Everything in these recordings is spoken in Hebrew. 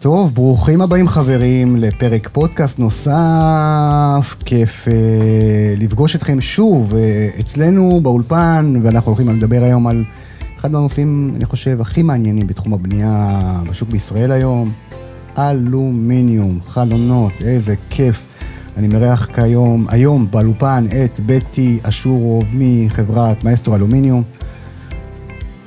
טוב, ברוכים הבאים חברים לפרק פודקאסט נוסף. כיף אה, לפגוש אתכם שוב אה, אצלנו באולפן, ואנחנו הולכים לדבר היום על אחד הנושאים, אני חושב, הכי מעניינים בתחום הבנייה בשוק בישראל היום, אלומיניום, חלונות, איזה כיף. אני מארח כיום, היום באולפן את בטי אשורוב מחברת מאסטרו אלומיניום.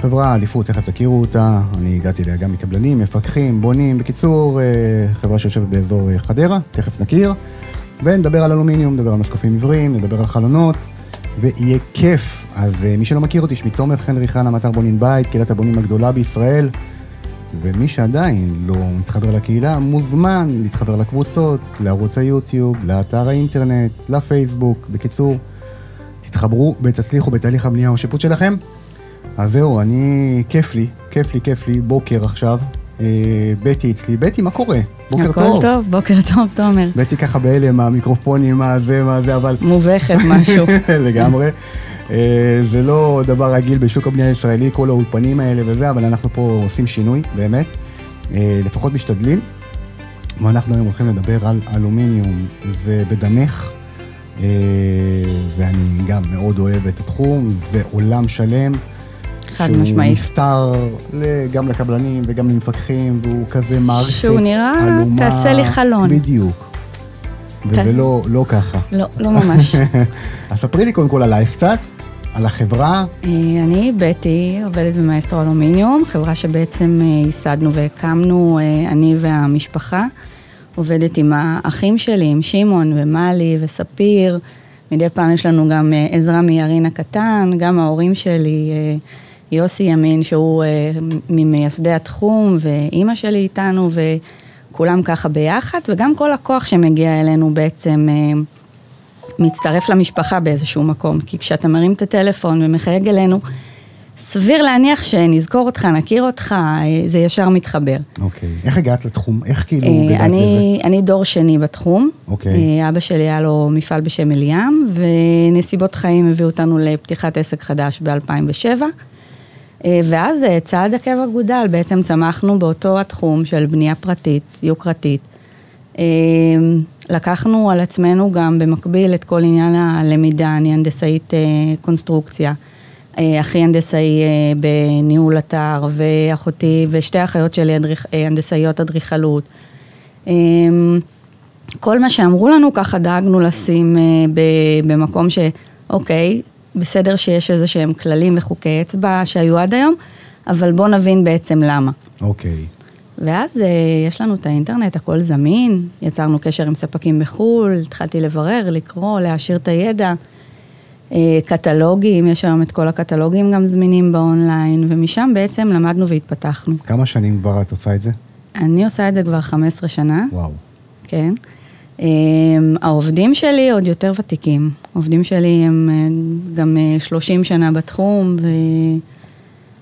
חברה, אליפות, תכף תכירו אותה, אני הגעתי אליה גם מקבלנים, מפקחים, בונים, בקיצור, אה, חברה שיושבת באזור אה, חדרה, תכף נכיר, ונדבר על אלומיניום, נדבר על משקופים עבריים, נדבר על חלונות, ויהיה כיף. אז אה, מי שלא מכיר אותי, שמי תומר חנרי חנה, מאתר בונים בית, קהילת הבונים הגדולה בישראל, ומי שעדיין לא מתחבר לקהילה, מוזמן להתחבר לקבוצות, לערוץ היוטיוב, לאתר האינטרנט, לפייסבוק, בקיצור, תתחברו ותצליחו בתהליך הבנייה או השיפוט שלכם. אז זהו, אני, כיף לי, כיף לי, כיף לי, בוקר עכשיו. אה, בטי אצלי, בטי, מה קורה? בוקר הכל טוב. טוב, בוקר טוב, תומר. בטי ככה בהלם, המיקרופונים, מה זה, מה זה, אבל... מובכת משהו. לגמרי. אה, זה לא דבר רגיל בשוק הבנייה הישראלי, כל האולפנים האלה וזה, אבל אנחנו פה עושים שינוי, באמת. אה, לפחות משתדלים. ואנחנו היום הולכים לדבר על אלומיניום ובדמך. אה, ואני גם מאוד אוהב את התחום, זה עולם שלם. חד משמעית. שהוא נפתר ל- גם לקבלנים וגם למפקחים, והוא כזה מערכת שהוא נראה, עלומה. תעשה לי חלון. בדיוק. וזה ת- לא, לא ככה. לא, לא ממש. אז ספרי לי קודם כל עלייך קצת, על החברה. אה, אני, בטי, עובדת במאסטרו אלומיניום, חברה שבעצם אה, ייסדנו והקמנו, אה, אני והמשפחה. עובדת עם האחים שלי, עם שמעון ומלי וספיר. מדי פעם יש לנו גם עזרה מירין הקטן, גם ההורים שלי, יוסי ימין, שהוא אה, ממייסדי התחום, ואימא שלי איתנו, וכולם ככה ביחד, וגם כל הכוח שמגיע אלינו בעצם אה, מצטרף למשפחה באיזשהו מקום. כי כשאתה מרים את הטלפון ומחייג אלינו, סביר להניח שנזכור אותך, נכיר אותך, אה, זה ישר מתחבר. אוקיי. איך הגעת לתחום? איך כאילו גדלת אני, אני דור שני בתחום. אוקיי. אה, אבא שלי היה לו מפעל בשם אליאם, ונסיבות חיים הביאו אותנו לפתיחת עסק חדש ב-2007. ואז אה, צעד עקב אגודל, בעצם צמחנו באותו התחום של בנייה פרטית, יוקרתית. אה, לקחנו על עצמנו גם במקביל את כל עניין הלמידה, אני הנדסאית אה, קונסטרוקציה. אה, אחי הנדסאי אה, בניהול אתר, ואחותי ושתי אחיות שלי אה, הנדסאיות אדריכלות. אה, כל מה שאמרו לנו ככה דאגנו לשים אה, במקום שאוקיי, בסדר שיש איזה שהם כללים וחוקי אצבע שהיו עד היום, אבל בואו נבין בעצם למה. אוקיי. ואז אה, יש לנו את האינטרנט, הכל זמין, יצרנו קשר עם ספקים בחו"ל, התחלתי לברר, לקרוא, להעשיר את הידע. אה, קטלוגים, יש היום את כל הקטלוגים גם זמינים באונליין, ומשם בעצם למדנו והתפתחנו. כמה שנים כבר את עושה את זה? אני עושה את זה כבר 15 שנה, וואו. כן. אה, העובדים שלי עוד יותר ותיקים. העובדים שלי הם אה, גם אה, 30 שנה בתחום, ו...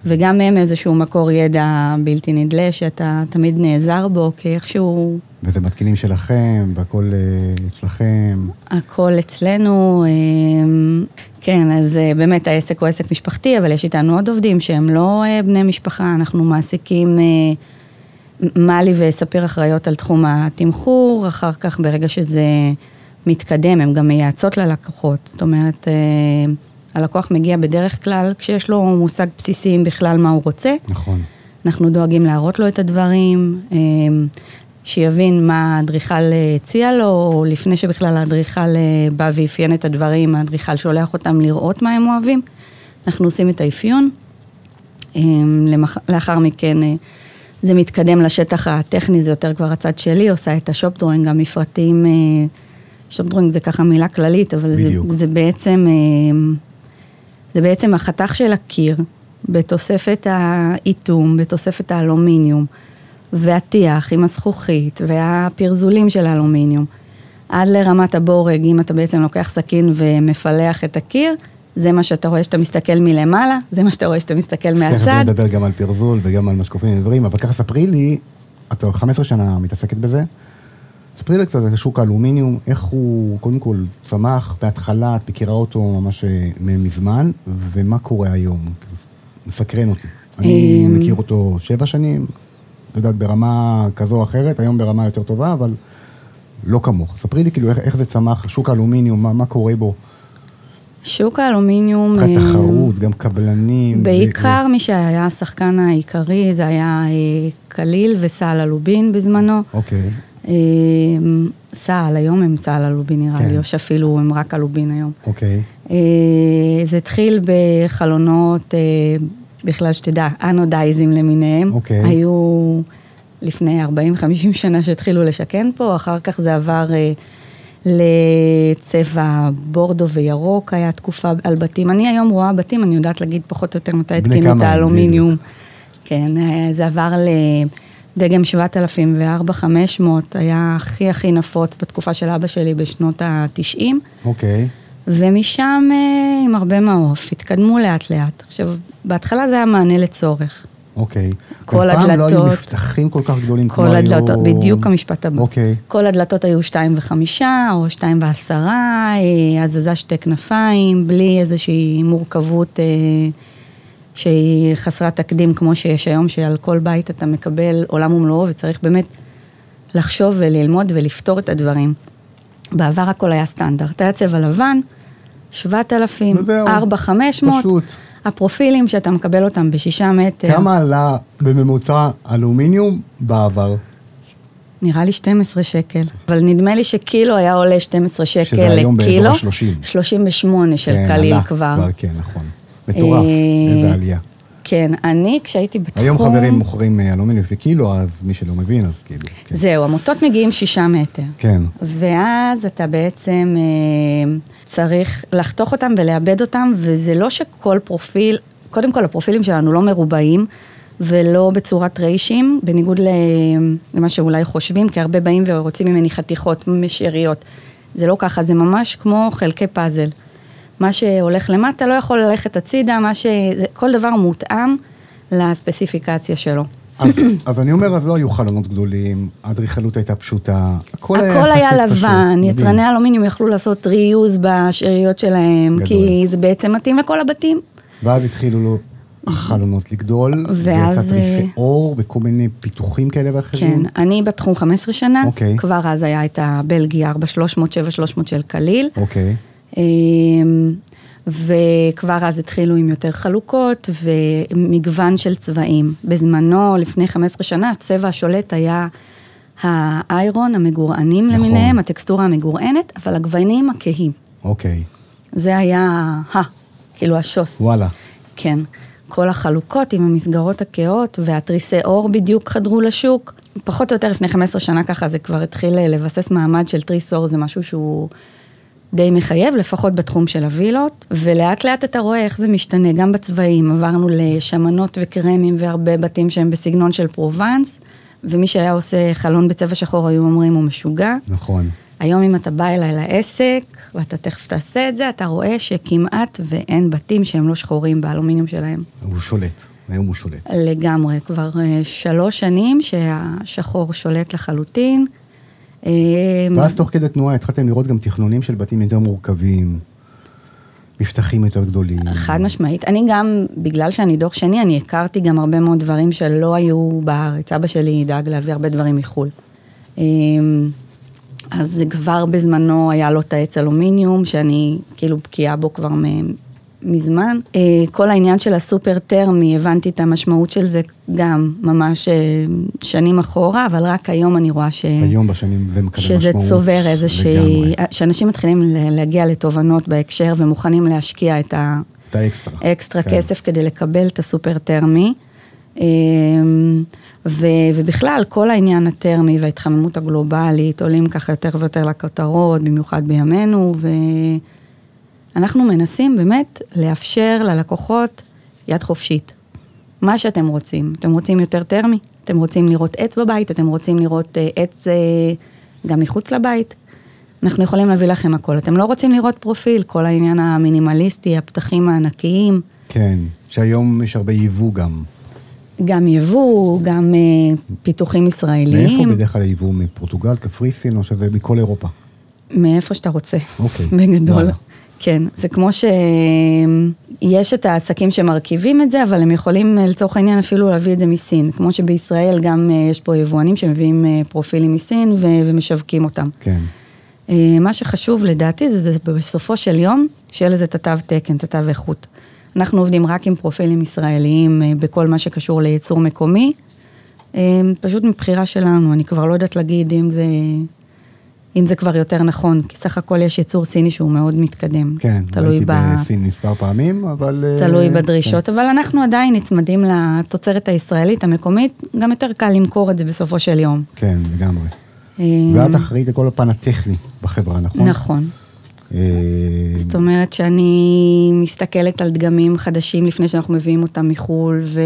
וגם הם איזשהו מקור ידע בלתי נדלה, שאתה תמיד נעזר בו, כי איכשהו וזה מתקינים שלכם, והכל אה, אצלכם. הכל אצלנו, אה, כן, אז אה, באמת העסק הוא עסק משפחתי, אבל יש איתנו עוד עובדים שהם לא אה, בני משפחה, אנחנו מעסיקים, מלי וספיר אחראיות על תחום התמחור, אחר כך ברגע שזה מתקדם, הן גם מייעצות ללקוחות, זאת אומרת, אה, הלקוח מגיע בדרך כלל כשיש לו מושג בסיסי אם בכלל מה הוא רוצה. נכון. אנחנו דואגים להראות לו את הדברים, אה, שיבין מה האדריכל אה, הציע לו, או לפני שבכלל האדריכל בא ואפיין את הדברים, האדריכל שולח אותם לראות מה הם אוהבים. אנחנו עושים את האפיון. למח- לאחר מכן זה מתקדם לשטח הטכני, זה יותר כבר הצד שלי, עושה את ה shop drawing, המפרטים, אה, shop drawing זה ככה מילה כללית, אבל זה. זה בעצם, אה, זה בעצם החתך של הקיר, בתוספת האיטום, בתוספת האלומיניום, והטיח עם הזכוכית, והפרזולים של האלומיניום, עד לרמת הבורג, אם אתה בעצם לוקח סכין ומפלח את הקיר, זה מה שאתה רואה שאתה מסתכל מלמעלה, זה מה שאתה רואה שאתה מסתכל אז תכף מהצד. נדבר גם על פרזול וגם על משקופים ודברים, אבל ככה ספרי לי, את 15 שנה מתעסקת בזה, ספרי לי קצת על שוק האלומיניום, איך הוא קודם כל צמח בהתחלה, את מכירה אותו ממש אה, מזמן, ומה קורה היום? כאילו, מסקרן אותי. אני אמ, מכיר אותו שבע שנים, את יודעת, ברמה כזו או אחרת, היום ברמה יותר טובה, אבל לא כמוך. ספרי לי כאילו איך, איך זה צמח, שוק האלומיניום, מה, מה קורה בו. שוק האלומיניום... מבחינת תחרות, גם קבלנים. בעיקר מי שהיה השחקן העיקרי, זה היה קליל וסל אלובין בזמנו. אוקיי. סל, היום הם סל אלובין נראה כן. לי, או שאפילו הם רק אלובין היום. אוקיי. אה, זה התחיל בחלונות, אה, בכלל שתדע, אנודייזים למיניהם. אוקיי. היו לפני 40-50 שנה שהתחילו לשכן פה, אחר כך זה עבר אה, לצבע בורדו וירוק, היה תקופה על בתים. אני היום רואה בתים, אני יודעת להגיד פחות או יותר מתי התקינו את האלומיניום. כן, אה, זה עבר לדגם 7000 ו-4500, היה הכי הכי נפוץ בתקופה של אבא שלי בשנות ה-90. אוקיי. ומשם אה, עם הרבה מעוף, התקדמו לאט לאט. עכשיו, בהתחלה זה היה מענה לצורך. אוקיי. כל גם פעם לא היו הדלתות- מפתחים כל כך גדולים כמו כל היו... הדלתות, בדיוק המשפט הבא. אוקיי. כל הדלתות היו שתיים וחמישה, או שתיים ועשרה, אה, הזזה שתי כנפיים, בלי איזושהי מורכבות אה, שהיא חסרת תקדים, כמו שיש היום, שעל כל בית אתה מקבל עולם ומלואו, וצריך באמת לחשוב וללמוד ולפתור את הדברים. בעבר הכל היה סטנדרט, היה צבע לבן, 7,000, וזהו. 4, 500, פשוט. הפרופילים שאתה מקבל אותם בשישה מטר, כמה עלה בממוצע אלומיניום בעבר? נראה לי 12 שקל, אבל נדמה לי שקילו היה עולה 12 שקל שזה היום באזור לקילו, ה-30. 38 של כן, קליל עלה כבר. כן, נכון. מטורף, אה, איזה עלייה. כן, אני כשהייתי בתחום... היום חברים מוכרים אה, אלומיניום לפי קילו, אז מי שלא מבין, אז כאילו, כן. זהו, המוטות מגיעים שישה מטר. כן, ואז אתה בעצם אה, צריך לחתוך אותם ולאבד אותם, וזה לא שכל פרופיל, קודם כל הפרופילים שלנו לא מרובעים, ולא בצורת ריישים, בניגוד למה שאולי חושבים, כי הרבה באים ורוצים ממני חתיכות, משאריות. זה לא ככה, זה ממש כמו חלקי פאזל. מה שהולך למטה לא יכול ללכת הצידה, מה ש... כל דבר מותאם לספציפיקציה שלו. אז, אז אני אומר, אז לא היו חלונות גדולים, האדריכלות הייתה פשוטה, הכל היה הכל היה פשוט, לבן, מדהים. יצרני אלומיניום יכלו לעשות ריוז בשאריות שלהם, גדול. כי זה בעצם מתאים לכל הבתים. ואז התחילו לו החלונות לגדול, ואז, ויצא תריסי אה, וכל מיני פיתוחים כאלה ואחרים. כן, אני בתחום 15 שנה, אוקיי. כבר אז היה את הבלגי 4300, 7300 של קליל, אוקיי, אמ, וכבר אז התחילו עם יותר חלוקות ומגוון של צבעים. בזמנו, לפני 15 שנה, הצבע השולט היה האיירון, המגורענים נכון. למיניהם, הטקסטורה המגורענת, אבל הגוונים הכהים. אוקיי, זה היה ה, כאילו השוס. וואלה. כן. כל החלוקות עם המסגרות הכהות והתריסי אור בדיוק חדרו לשוק. פחות או יותר לפני 15 שנה ככה זה כבר התחיל לבסס מעמד של תריס אור, זה משהו שהוא די מחייב, לפחות בתחום של הווילות. ולאט לאט אתה רואה איך זה משתנה, גם בצבעים, עברנו לשמנות וקרמים והרבה בתים שהם בסגנון של פרובנס, ומי שהיה עושה חלון בצבע שחור היו אומרים הוא משוגע. נכון. היום אם אתה בא אליי לעסק, ואתה תכף תעשה את זה, אתה רואה שכמעט ואין בתים שהם לא שחורים באלומיניום שלהם. הוא שולט, היום הוא שולט. לגמרי, כבר אה, שלוש שנים שהשחור שולט לחלוטין. אה, ואז תוך כדי תנועה התחלתם לראות גם תכנונים של בתים יותר מורכבים, מפתחים יותר גדולים. חד משמעית. אני גם, בגלל שאני דור שני, אני הכרתי גם הרבה מאוד דברים שלא היו בארץ. אבא שלי דאג להביא הרבה דברים מחו"ל. אה, אז כבר בזמנו היה לו את העץ אלומיניום, שאני כאילו בקיאה בו כבר מזמן. אה, כל העניין של הסופר טרמי, הבנתי את המשמעות של זה גם ממש אה, שנים אחורה, אבל רק היום אני רואה ש... היום בשנים זה מקבל משמעות. שזה צובר איזושהי, לגמרי. שאנשים מתחילים להגיע לתובנות בהקשר ומוכנים להשקיע את את ה extra. ה extra כן. כסף כדי לקבל את הסופר טרמי. ו, ובכלל, כל העניין הטרמי וההתחממות הגלובלית עולים ככה יותר ויותר לכותרות, במיוחד בימינו, ואנחנו מנסים באמת לאפשר ללקוחות יד חופשית. מה שאתם רוצים. אתם רוצים יותר טרמי? אתם רוצים לראות עץ בבית? אתם רוצים לראות אה, עץ אה, גם מחוץ לבית? אנחנו יכולים להביא לכם הכל. אתם לא רוצים לראות פרופיל, כל העניין המינימליסטי, הפתחים הענקיים, כן, שהיום יש הרבה יבוא גם. גם יבוא, גם אה, פיתוחים ישראליים. מאיפה בדרך כלל היבוא? מפורטוגל, קפריסין, או שזה מכל אירופה? מאיפה שאתה רוצה, אוקיי, בגדול. וואלה. כן, זה כמו שיש את העסקים שמרכיבים את זה, אבל הם יכולים אה, לצורך העניין אפילו להביא את זה מסין. כמו שבישראל גם אה, יש פה יבואנים שמביאים אה, פרופילים מסין ו- ומשווקים אותם. כן. מה שחשוב לדעתי זה, זה בסופו של יום, שיהיה לזה את התו תקן, את התו איכות. אנחנו עובדים רק עם פרופילים ישראליים בכל מה שקשור לייצור מקומי, פשוט מבחירה שלנו, אני כבר לא יודעת להגיד אם זה אם זה כבר יותר נכון, כי סך הכל יש יצור סיני שהוא מאוד מתקדם. כן, הייתי ב... בסין מספר פעמים, אבל... אה, תלוי בדרישות, כן. אבל אנחנו עדיין נצמדים לתוצרת הישראלית, המקומית, גם יותר קל למכור את זה בסופו של יום. כן, לגמרי. אה, ואת אחראית לכל הפן הטכני בחברה, נכון? נכון. אה, זאת אומרת שאני מסתכלת על דגמים חדשים לפני שאנחנו מביאים אותם מחו"ל, ו...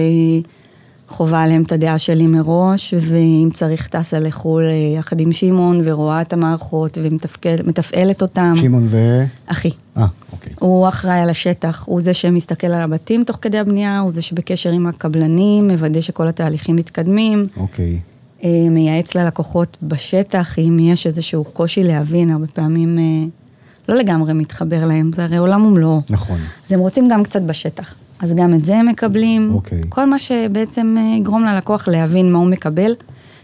חובה עליהם את הדעה שלי מראש, ואם צריך טסה לחו"ל אה, יחד עם שמעון, ורואה את המערכות, ומתפעלת אותם. שמעון זה? אחי. אה, אוקיי. הוא אחראי על השטח, הוא זה שמסתכל על הבתים תוך כדי הבנייה, הוא זה שבקשר עם הקבלנים, מוודא שכל התהליכים מתקדמים. אוקיי. אה, מייעץ ללקוחות בשטח, אם יש איזשהו קושי להבין, הרבה פעמים אה, לא לגמרי מתחבר להם, זה הרי עולם ומלואו. נכון. אז הם רוצים גם קצת בשטח. אז גם את זה הם מקבלים. אוקיי. כל מה שבעצם אה, יגרום ללקוח להבין מה הוא מקבל,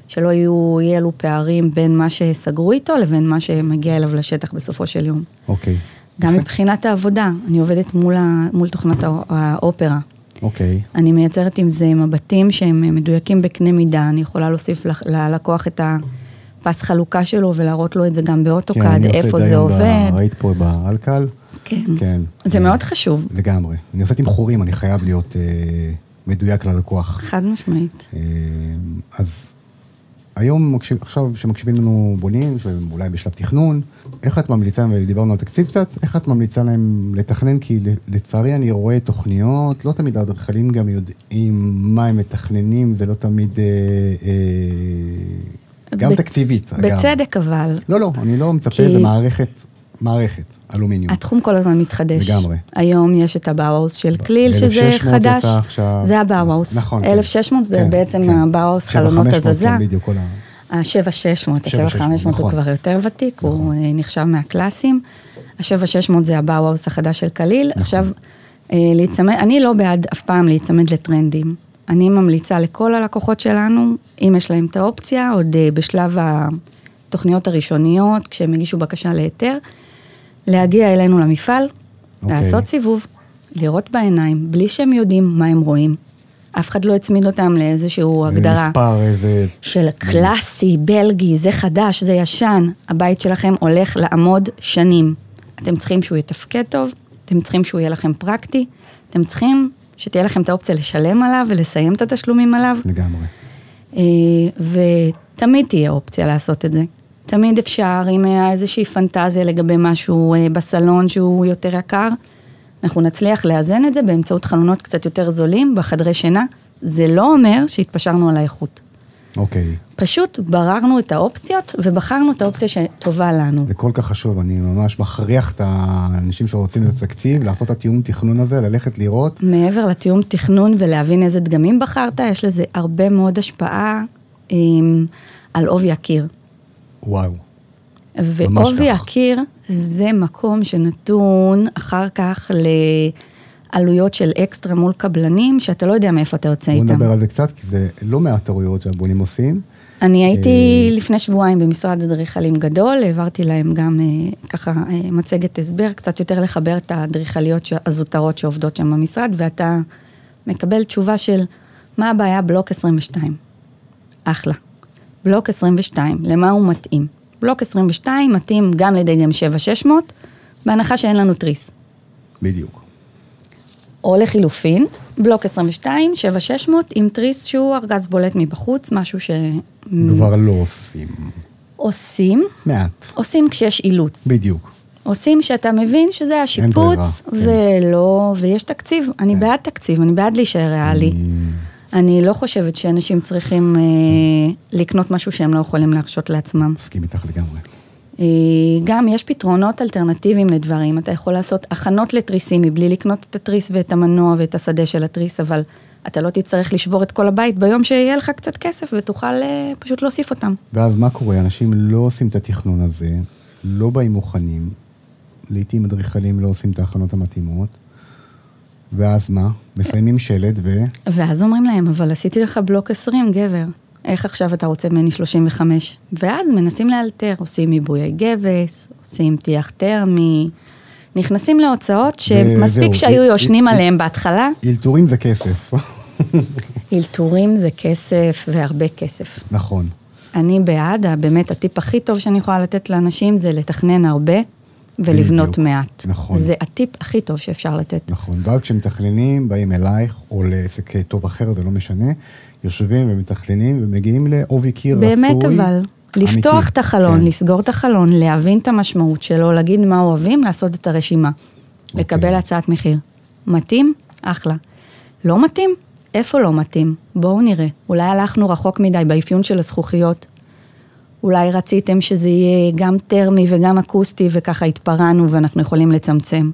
שלא יהיו, יהיה אלו פערים בין מה שסגרו איתו לבין מה שמגיע אליו לשטח בסופו של יום. אוקיי. גם מבחינת העבודה, אני עובדת מול, ה, מול תוכנת האופרה. אוקיי. אני מייצרת עם זה מבטים שהם מדויקים בקנה מידה, אני יכולה להוסיף ללקוח את הפס חלוקה שלו ולהראות לו את זה גם באוטוקאד, כן, איפה זה, זה עובד. ב... ראית פה באלקל? כן. כן. זה אה, מאוד חשוב. לגמרי. אני עושה תמחורים, אני חייב להיות אה, מדויק ללקוח. חד משמעית. אה, אז היום, עכשיו שמקשיבים לנו בונים, שאולי בשלב תכנון, איך את ממליצה, ודיברנו על תקציב קצת, איך את ממליצה להם לתכנן? כי לצערי אני רואה תוכניות, לא תמיד האדריכלים גם יודעים מה הם מתכננים, זה לא תמיד... אה, אה, גם ב- תקציבית. בצדק אגב. אבל. לא, לא, אני לא מצפה, כי... זה מערכת, מערכת. אלומיניום. התחום כל הזמן מתחדש. לגמרי. היום יש את הבאוואוס של כליל, שזה חדש. עכשיו... זה הבאוואוס. נכון. 1600 כן, זה בעצם כן. הבאוואוס חלונות הזזה. כן, בדיוק, כל ה... ה-7600, ה-7500 הוא נכון. כבר יותר ותיק, נכון. הוא אה, נחשב מהקלאסים. ה-7600 זה הבאוואוס החדש של כליל. נכון. עכשיו, אה, להיצמד, אני לא בעד אף פעם להיצמד לטרנדים. אני ממליצה לכל הלקוחות שלנו, אם יש להם את האופציה, עוד אה, בשלב התוכניות הראשוניות, כשהם הגישו בקשה להיתר, להגיע אלינו למפעל, okay. אוקיי. לעשות סיבוב, לראות בעיניים, בלי שהם יודעים מה הם רואים. אף אחד לא הצמיד אותם לאיזושהי הגדרה. מספר, איזה... של קלאסי, בלגי, זה חדש, זה ישן. הבית שלכם הולך לעמוד שנים. אתם צריכים שהוא יתפקד טוב, אתם צריכים שהוא יהיה לכם פרקטי, אתם צריכים שתהיה לכם את האופציה לשלם עליו ולסיים את התשלומים עליו. לגמרי. אה, ותמיד תהיה אופציה לעשות את זה. תמיד אפשר, אם היה איזושהי פנטזיה לגבי משהו אה, בסלון שהוא יותר יקר, אנחנו נצליח לאזן את זה באמצעות חלונות קצת יותר זולים בחדרי שינה. זה לא אומר שהתפשרנו על האיכות. אוקיי. Okay. פשוט בררנו את האופציות ובחרנו את האופציה שטובה לנו. זה כל כך חשוב, אני ממש מכריח את האנשים שרוצים את התקציב, לעשות את התיאום תכנון הזה, ללכת לראות. מעבר לתיאום תכנון ולהבין איזה דגמים בחרת, יש לזה הרבה מאוד השפעה עם, אמ, על עובי הקיר. וואו. ועובי הקיר זה מקום שנתון אחר כך לעלויות של אקסטרה מול קבלנים, שאתה לא יודע מאיפה אתה יוצא איתם. בוא נדבר על זה קצת, כי זה לא מעט טעויות שהבונים עושים. אני הייתי אה, לפני שבועיים במשרד אדריכלים גדול, העברתי להם גם אה, ככה אה, מצגת הסבר, קצת יותר לחבר את האדריכליות הזוטרות שעובדות שם במשרד, ואתה מקבל תשובה של מה הבעיה בלוק 22. אחלה. בלוק 22, למה הוא מתאים? בלוק 22 מתאים גם לדגם 7600, בהנחה שאין לנו תריס. בדיוק. או לחילופין, בלוק 22, 7600, עם תריס שהוא ארגז בולט מבחוץ, משהו ש... כבר לא עושים. עושים. מעט. עושים כשיש אילוץ. בדיוק. עושים שאתה מבין שזה השיפוץ, כן. ולא, כן. ויש תקציב. אני כן. בעד תקציב, אני בעד להישאר ריאלי. אני... אני לא חושבת שאנשים צריכים אה, לקנות משהו שהם לא יכולים להרשות לעצמם. מסכים איתך לגמרי. אה, גם יש פתרונות אלטרנטיביים לדברים. אתה יכול לעשות הכנות לתריסים מבלי לקנות את התריס ואת המנוע ואת השדה של התריס, אבל אתה לא תצטרך לשבור את כל הבית ביום שיהיה לך קצת כסף ותוכל אה, פשוט להוסיף אותם. ואז מה קורה? אנשים לא עושים את התכנון הזה, לא באים מוכנים, לעיתים אדריכלים לא עושים את ההכנות המתאימות. ואז מה? מסיימים שלד ו... ואז אומרים להם, אבל עשיתי לך בלוק 20, גבר. איך עכשיו אתה רוצה ממני 35? ואז מנסים לאלתר, עושים עיבויי גבס, עושים טיח טרמי, נכנסים להוצאות שמספיק שהיו יושנים עליהם בהתחלה. אלתורים זה כסף. אלתורים זה כסף והרבה כסף. נכון. אני בעד, באמת הטיפ הכי טוב שאני יכולה לתת לאנשים זה לתכנן הרבה ולבנות בדיוק, מעט. נכון. זה הטיפ הכי טוב שאפשר לתת. נכון. ואז כשמתכננים, באים אלייך, או לעסק טוב אחר, זה לא משנה, יושבים ומתכננים ומגיעים לעובי קיר רצוי. באמת אבל, לפתוח אמיתי. את החלון, כן. לסגור את החלון, להבין את המשמעות שלו, להגיד מה אוהבים, לעשות את הרשימה. אוקיי. לקבל הצעת מחיר. מתאים? אחלה. לא מתאים? איפה לא מתאים? בואו נראה. אולי הלכנו רחוק מדי באפיון של הזכוכיות. אולי רציתם שזה יהיה גם טרמי וגם אקוסטי, וככה התפרענו ואנחנו יכולים לצמצם.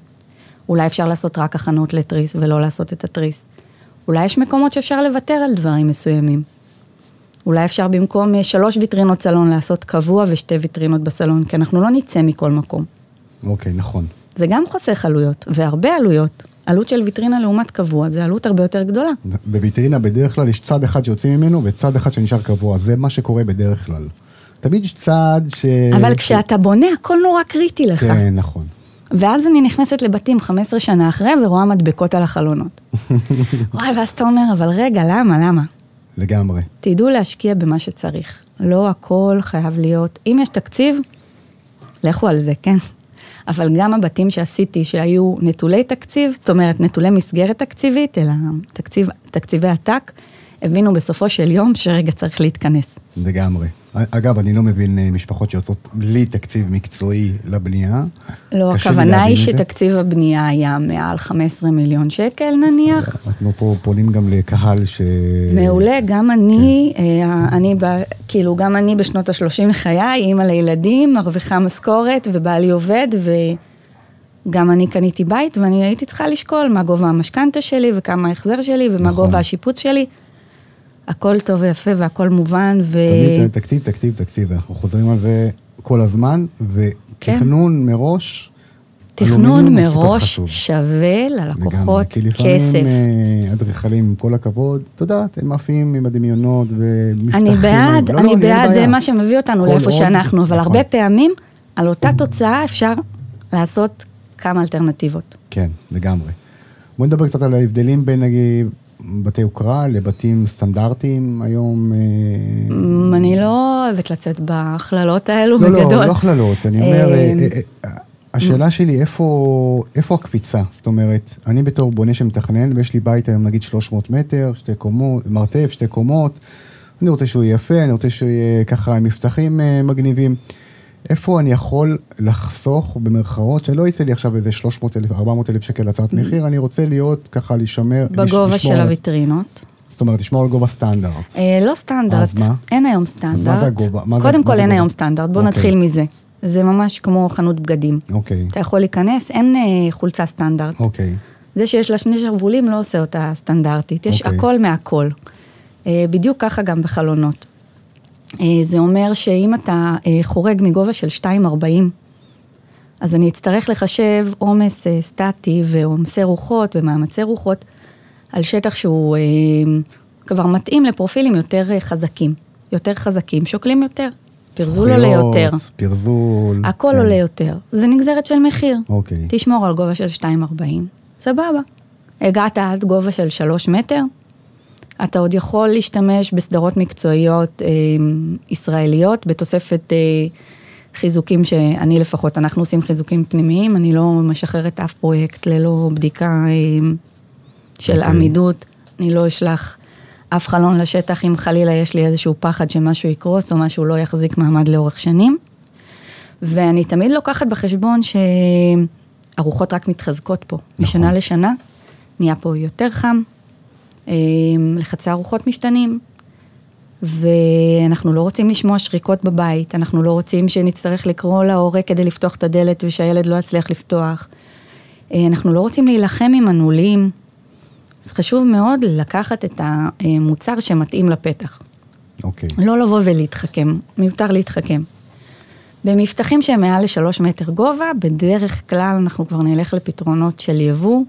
אולי אפשר לעשות רק הכנות לתריס ולא לעשות את התריס. אולי יש מקומות שאפשר לוותר על דברים מסוימים. אולי אפשר במקום אה, שלוש ויטרינות סלון לעשות קבוע ושתי ויטרינות בסלון, כי אנחנו לא נצא מכל מקום. אוקיי, נכון. זה גם חוסך עלויות, והרבה עלויות. עלות של ויטרינה לעומת קבוע, זה עלות הרבה יותר גדולה. בוויטרינה בדרך כלל יש צד אחד שיוצאים ממנו וצד אחד שנשאר קבוע, זה מה שקורה בדרך כלל. תמיד יש צד ש... אבל ש- כשאתה בונה, הכל נורא קריטי לך. כן, נכון. ואז אני נכנסת לבתים 15 שנה אחרי ורואה מדבקות על החלונות. וואי, ואז אתה אומר, אבל רגע, למה, למה? לגמרי. תדעו להשקיע במה שצריך. לא הכל חייב להיות, אם יש תקציב, לכו על זה, כן? אבל גם הבתים שעשיתי שהיו נטולי תקציב, זאת אומרת נטולי מסגרת תקציבית, אלא תקציב, תקציבי עתק, הבינו בסופו של יום שרגע צריך להתכנס. לגמרי. אגב, אני לא מבין אה, משפחות שיוצאות בלי תקציב מקצועי לבנייה. לא, הכוונה היא את זה. שתקציב הבנייה היה מעל 15 מיליון שקל נניח. אנחנו פה פונים גם לקהל ש... מעולה, גם אני, כן. אה, אני, ב- כאילו, גם אני בשנות ה-30 לחיי, אימא לילדים, מרוויחה משכורת, ובעלי עובד, וגם אני קניתי בית, ואני הייתי צריכה לשקול מה גובה המשכנתה שלי, וכמה ההחזר שלי, ומה נכון. גובה השיפוץ שלי. הכל טוב ויפה והכל מובן, ו... תמיד תקציב, תקציב, תקציב, אנחנו חוזרים על זה כל הזמן, ותכנון מראש. כן. תכנון אלומיניום הוא סופר מראש. שווה לגמרי, ללקוחות כי לפעמים כסף. אה, אדריכלים, עם כל הכבוד, את יודעת, הם עפים עם הדמיונות ומפתחים. אני בעד, לא, לא, אני בעד, זה. מה שמביא אותנו לאיפה שאנחנו, אבל נכון. הרבה פעמים על אותה תוצאה אפשר לעשות כמה אלטרנטיבות. כן, לגמרי. בוא נדבר קצת על ההבדלים בין נגיד בתי יוקרה לבתים סטנדרטיים היום. אה, אמ, אני לא אוהבת לצאת בהכללות האלו לא, בגדול. לא, לא הכללות, אני אומר, אמ, אה, אה, השאלה שלי, איפה, איפה הקפיצה? זאת אומרת, אני בתור בונה שמתכנן, ויש לי בית היום נגיד 300 מטר, שתי קומות, מרתף, שתי קומות, אני רוצה שהוא יהיה יפה, אני רוצה שהוא יהיה ככה עם מבטחים אה, מגניבים. איפה אני יכול לחסוך, במרכאות, שלא יצא לי עכשיו איזה 300 אלף, 400 אלף שקל הצעת מחיר, אני רוצה להיות ככה, להישמר. בגובה של הוויטרינות. זאת אומרת, לשמור על גובה סטנדרט. אה, לא סטנדרט, אז מה? אין היום אז סטנדרט. מה זה הגובה? מה קודם כל אין? היום סטנדרט, בואו אוקיי. נתחיל מזה. זה ממש כמו חנות בגדים. אוקיי, אתה יכול להיכנס, אין אה, חולצה סטנדרט. אוקיי, זה שיש לה שני שרוולים לא עושה אותה סטנדרטית, יש אוקיי. הכל מהכל. אה, בדיוק ככה גם בחלונות. אה, זה אומר שאם אתה אה, חורג מגובה של 2.40, אז אני אצטרך לחשב עומס אה, סטטי ועומסי רוחות ומאמצי רוחות על שטח שהוא כבר מתאים לפרופילים יותר חזקים. יותר חזקים, שוקלים יותר. פרזול עולה יותר. פרזול. הכל כן. עולה יותר. זה נגזרת של מחיר. אוקיי. תשמור על גובה של 2.40, סבבה. הגעת עד גובה של 3 מטר, אתה עוד יכול להשתמש בסדרות מקצועיות אה, ישראליות, בתוספת אה, חיזוקים שאני לפחות, אנחנו עושים חיזוקים פנימיים, אני לא משחררת אף פרויקט ללא בדיקה אה, של אוקיי. עמידות, אני לא אשלח אף חלון לשטח אם חלילה יש לי איזשהו פחד שמשהו יקרוס או משהו לא יחזיק מעמד לאורך שנים. ואני תמיד לוקחת בחשבון שהרוחות רק מתחזקות פה. נכון. משנה לשנה נהיה פה יותר חם, לחצי הרוחות משתנים, ואנחנו לא רוצים לשמוע שריקות בבית, אנחנו לא רוצים שנצטרך לקרוא להורה כדי לפתוח את הדלת ושהילד לא יצליח לפתוח. אה, אנחנו לא רוצים להילחם עם הנעולים. אז חשוב מאוד לקחת את המוצר שמתאים לפתח. אוקיי. לא לבוא ולהתחכם, מיותר להתחכם. במבטחים שהם מעל לשלוש מטר גובה, בדרך כלל אנחנו כבר נלך לפתרונות של יבוא.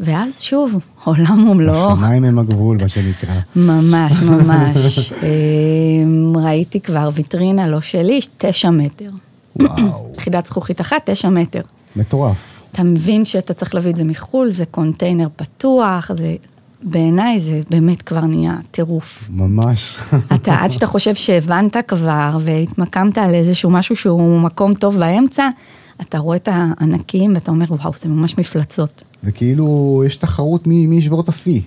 ואז שוב, עולם ומלואו. השמיים הם הגבול, מה שנקרא. ממש, ממש. אמ, ראיתי כבר ויטרינה לא שלי, תשע מטר. וואו, יחידת זכוכית אחת, תשע מטר. מטורף. אתה מבין שאתה צריך להביא את זה מחו"ל, זה קונטיינר פתוח, זה... בעיניי זה באמת כבר נהיה טירוף. ממש. אתה, עד שאתה חושב שהבנת כבר והתמקמת על איזשהו משהו שהוא מקום טוב באמצע, אתה רואה את הענקים ואתה אומר, וואו, זה ממש מפלצות. זה כאילו, יש תחרות מי מי ישבור את השיא.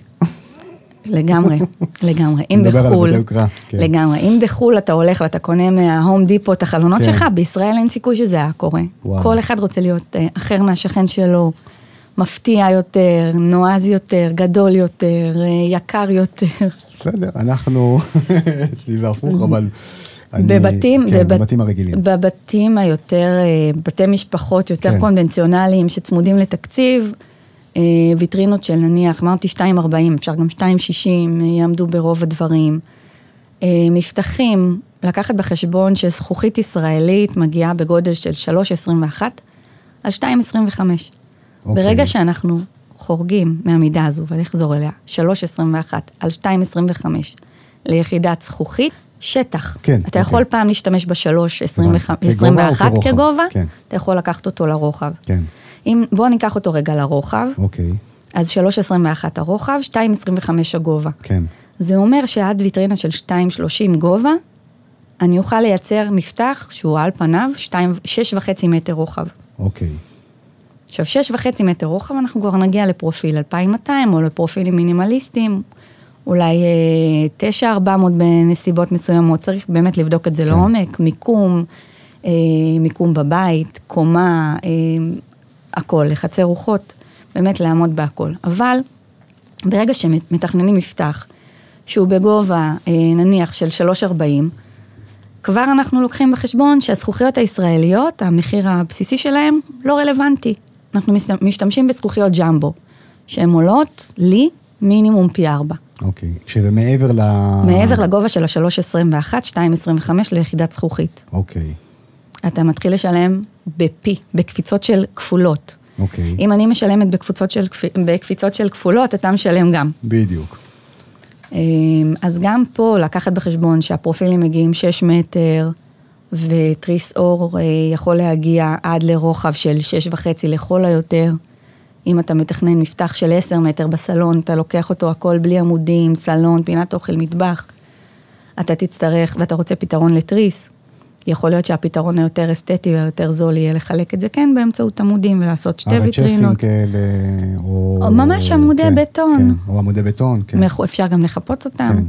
לגמרי, לגמרי. אם בחו"ל, כן. לגמרי. אם בחו"ל אתה הולך ואתה קונה מההום דיפו את החלונות כן. שלך, בישראל אין סיכוי שזה היה קורה. וואו. כל אחד רוצה להיות אה, אחר מהשכן שלו, מפתיע יותר, נועז יותר, גדול יותר, אה, יקר יותר. בסדר, אנחנו, אצלי זה הפוך, אבל... בבתים, כן, בבת- בבתים הרגילים. בבתים היותר, אה, בתי משפחות יותר כן. קונבנציונליים שצמודים לתקציב, אה, ויטרינות של נניח, אמרתי 2.40, אפשר גם 2.60, אה, יעמדו ברוב הדברים. מבטחים, לקחת בחשבון שזכוכית ישראלית מגיעה בגודל של 3.21 על 2.25. אוקיי. ברגע שאנחנו חורגים מהמידה הזו, ואני אחזור אליה, 3.21 על 2.25 ליחידת זכוכית, שטח. כן, אתה יכול אוקיי. פעם להשתמש כגובה או ב-3.21 כרוחב? כגובה, כן. אתה יכול לקחת אותו לרוחב. כן, אם, בואו ניקח אותו רגע לרוחב, אוקיי, אז 3.21 הרוחב, 2.25 הגובה. כן. זה אומר שעד ויטרינה של 2.30 גובה, אני אוכל לייצר מפתח שהוא על פניו 6.5 מטר רוחב. אוקיי. עכשיו, שש וחצי מטר רוחב, אנחנו כבר נגיע לפרופיל 2200 או לפרופילים מינימליסטיים, אולי אה, 9400 בנסיבות מסוימות, צריך באמת לבדוק את זה כן. לעומק, מיקום, אה, מיקום בבית, קומה, אה, הכל, לחצי רוחות, באמת לעמוד בהכל. אבל ברגע שמתכננים מפתח שהוא בגובה אה, נניח של 3.40, כבר אנחנו לוקחים בחשבון שהזכוכיות הישראליות, המחיר הבסיסי שלהן לא רלוונטי. אנחנו משת- משתמשים בזכוכיות ג'מבו, שהן עולות לי מינימום פי ארבע. אוקיי. כשזה מעבר ל... מעבר לגובה של ה-3.21, 2.25 ליחידת זכוכית. אוקיי, אתה מתחיל לשלם בפי, בקפיצות של כפולות. אוקיי. אם אני משלמת בקבוצות של, בקפיצות של כפולות, אתה משלם גם. בדיוק. אמ, אז גם פה לקחת בחשבון שהפרופילים מגיעים 6 מטר, ותריס אור אה, יכול להגיע עד לרוחב של 6.5 לכל היותר. אם אתה מתכנן מפתח של 10 מטר בסלון, אתה לוקח אותו הכל בלי עמודים, סלון, פינת אוכל, מטבח. אתה תצטרך, ואתה רוצה פתרון לתריס, יכול להיות שהפתרון היותר אסתטי והיותר זול יהיה לחלק את זה כן באמצעות עמודים ולעשות שתי ויטרינות. כאלה, או... או ממש עמודי כן, בטון. כן, או עמודי בטון, כן. אפשר גם לחפות אותם. כן.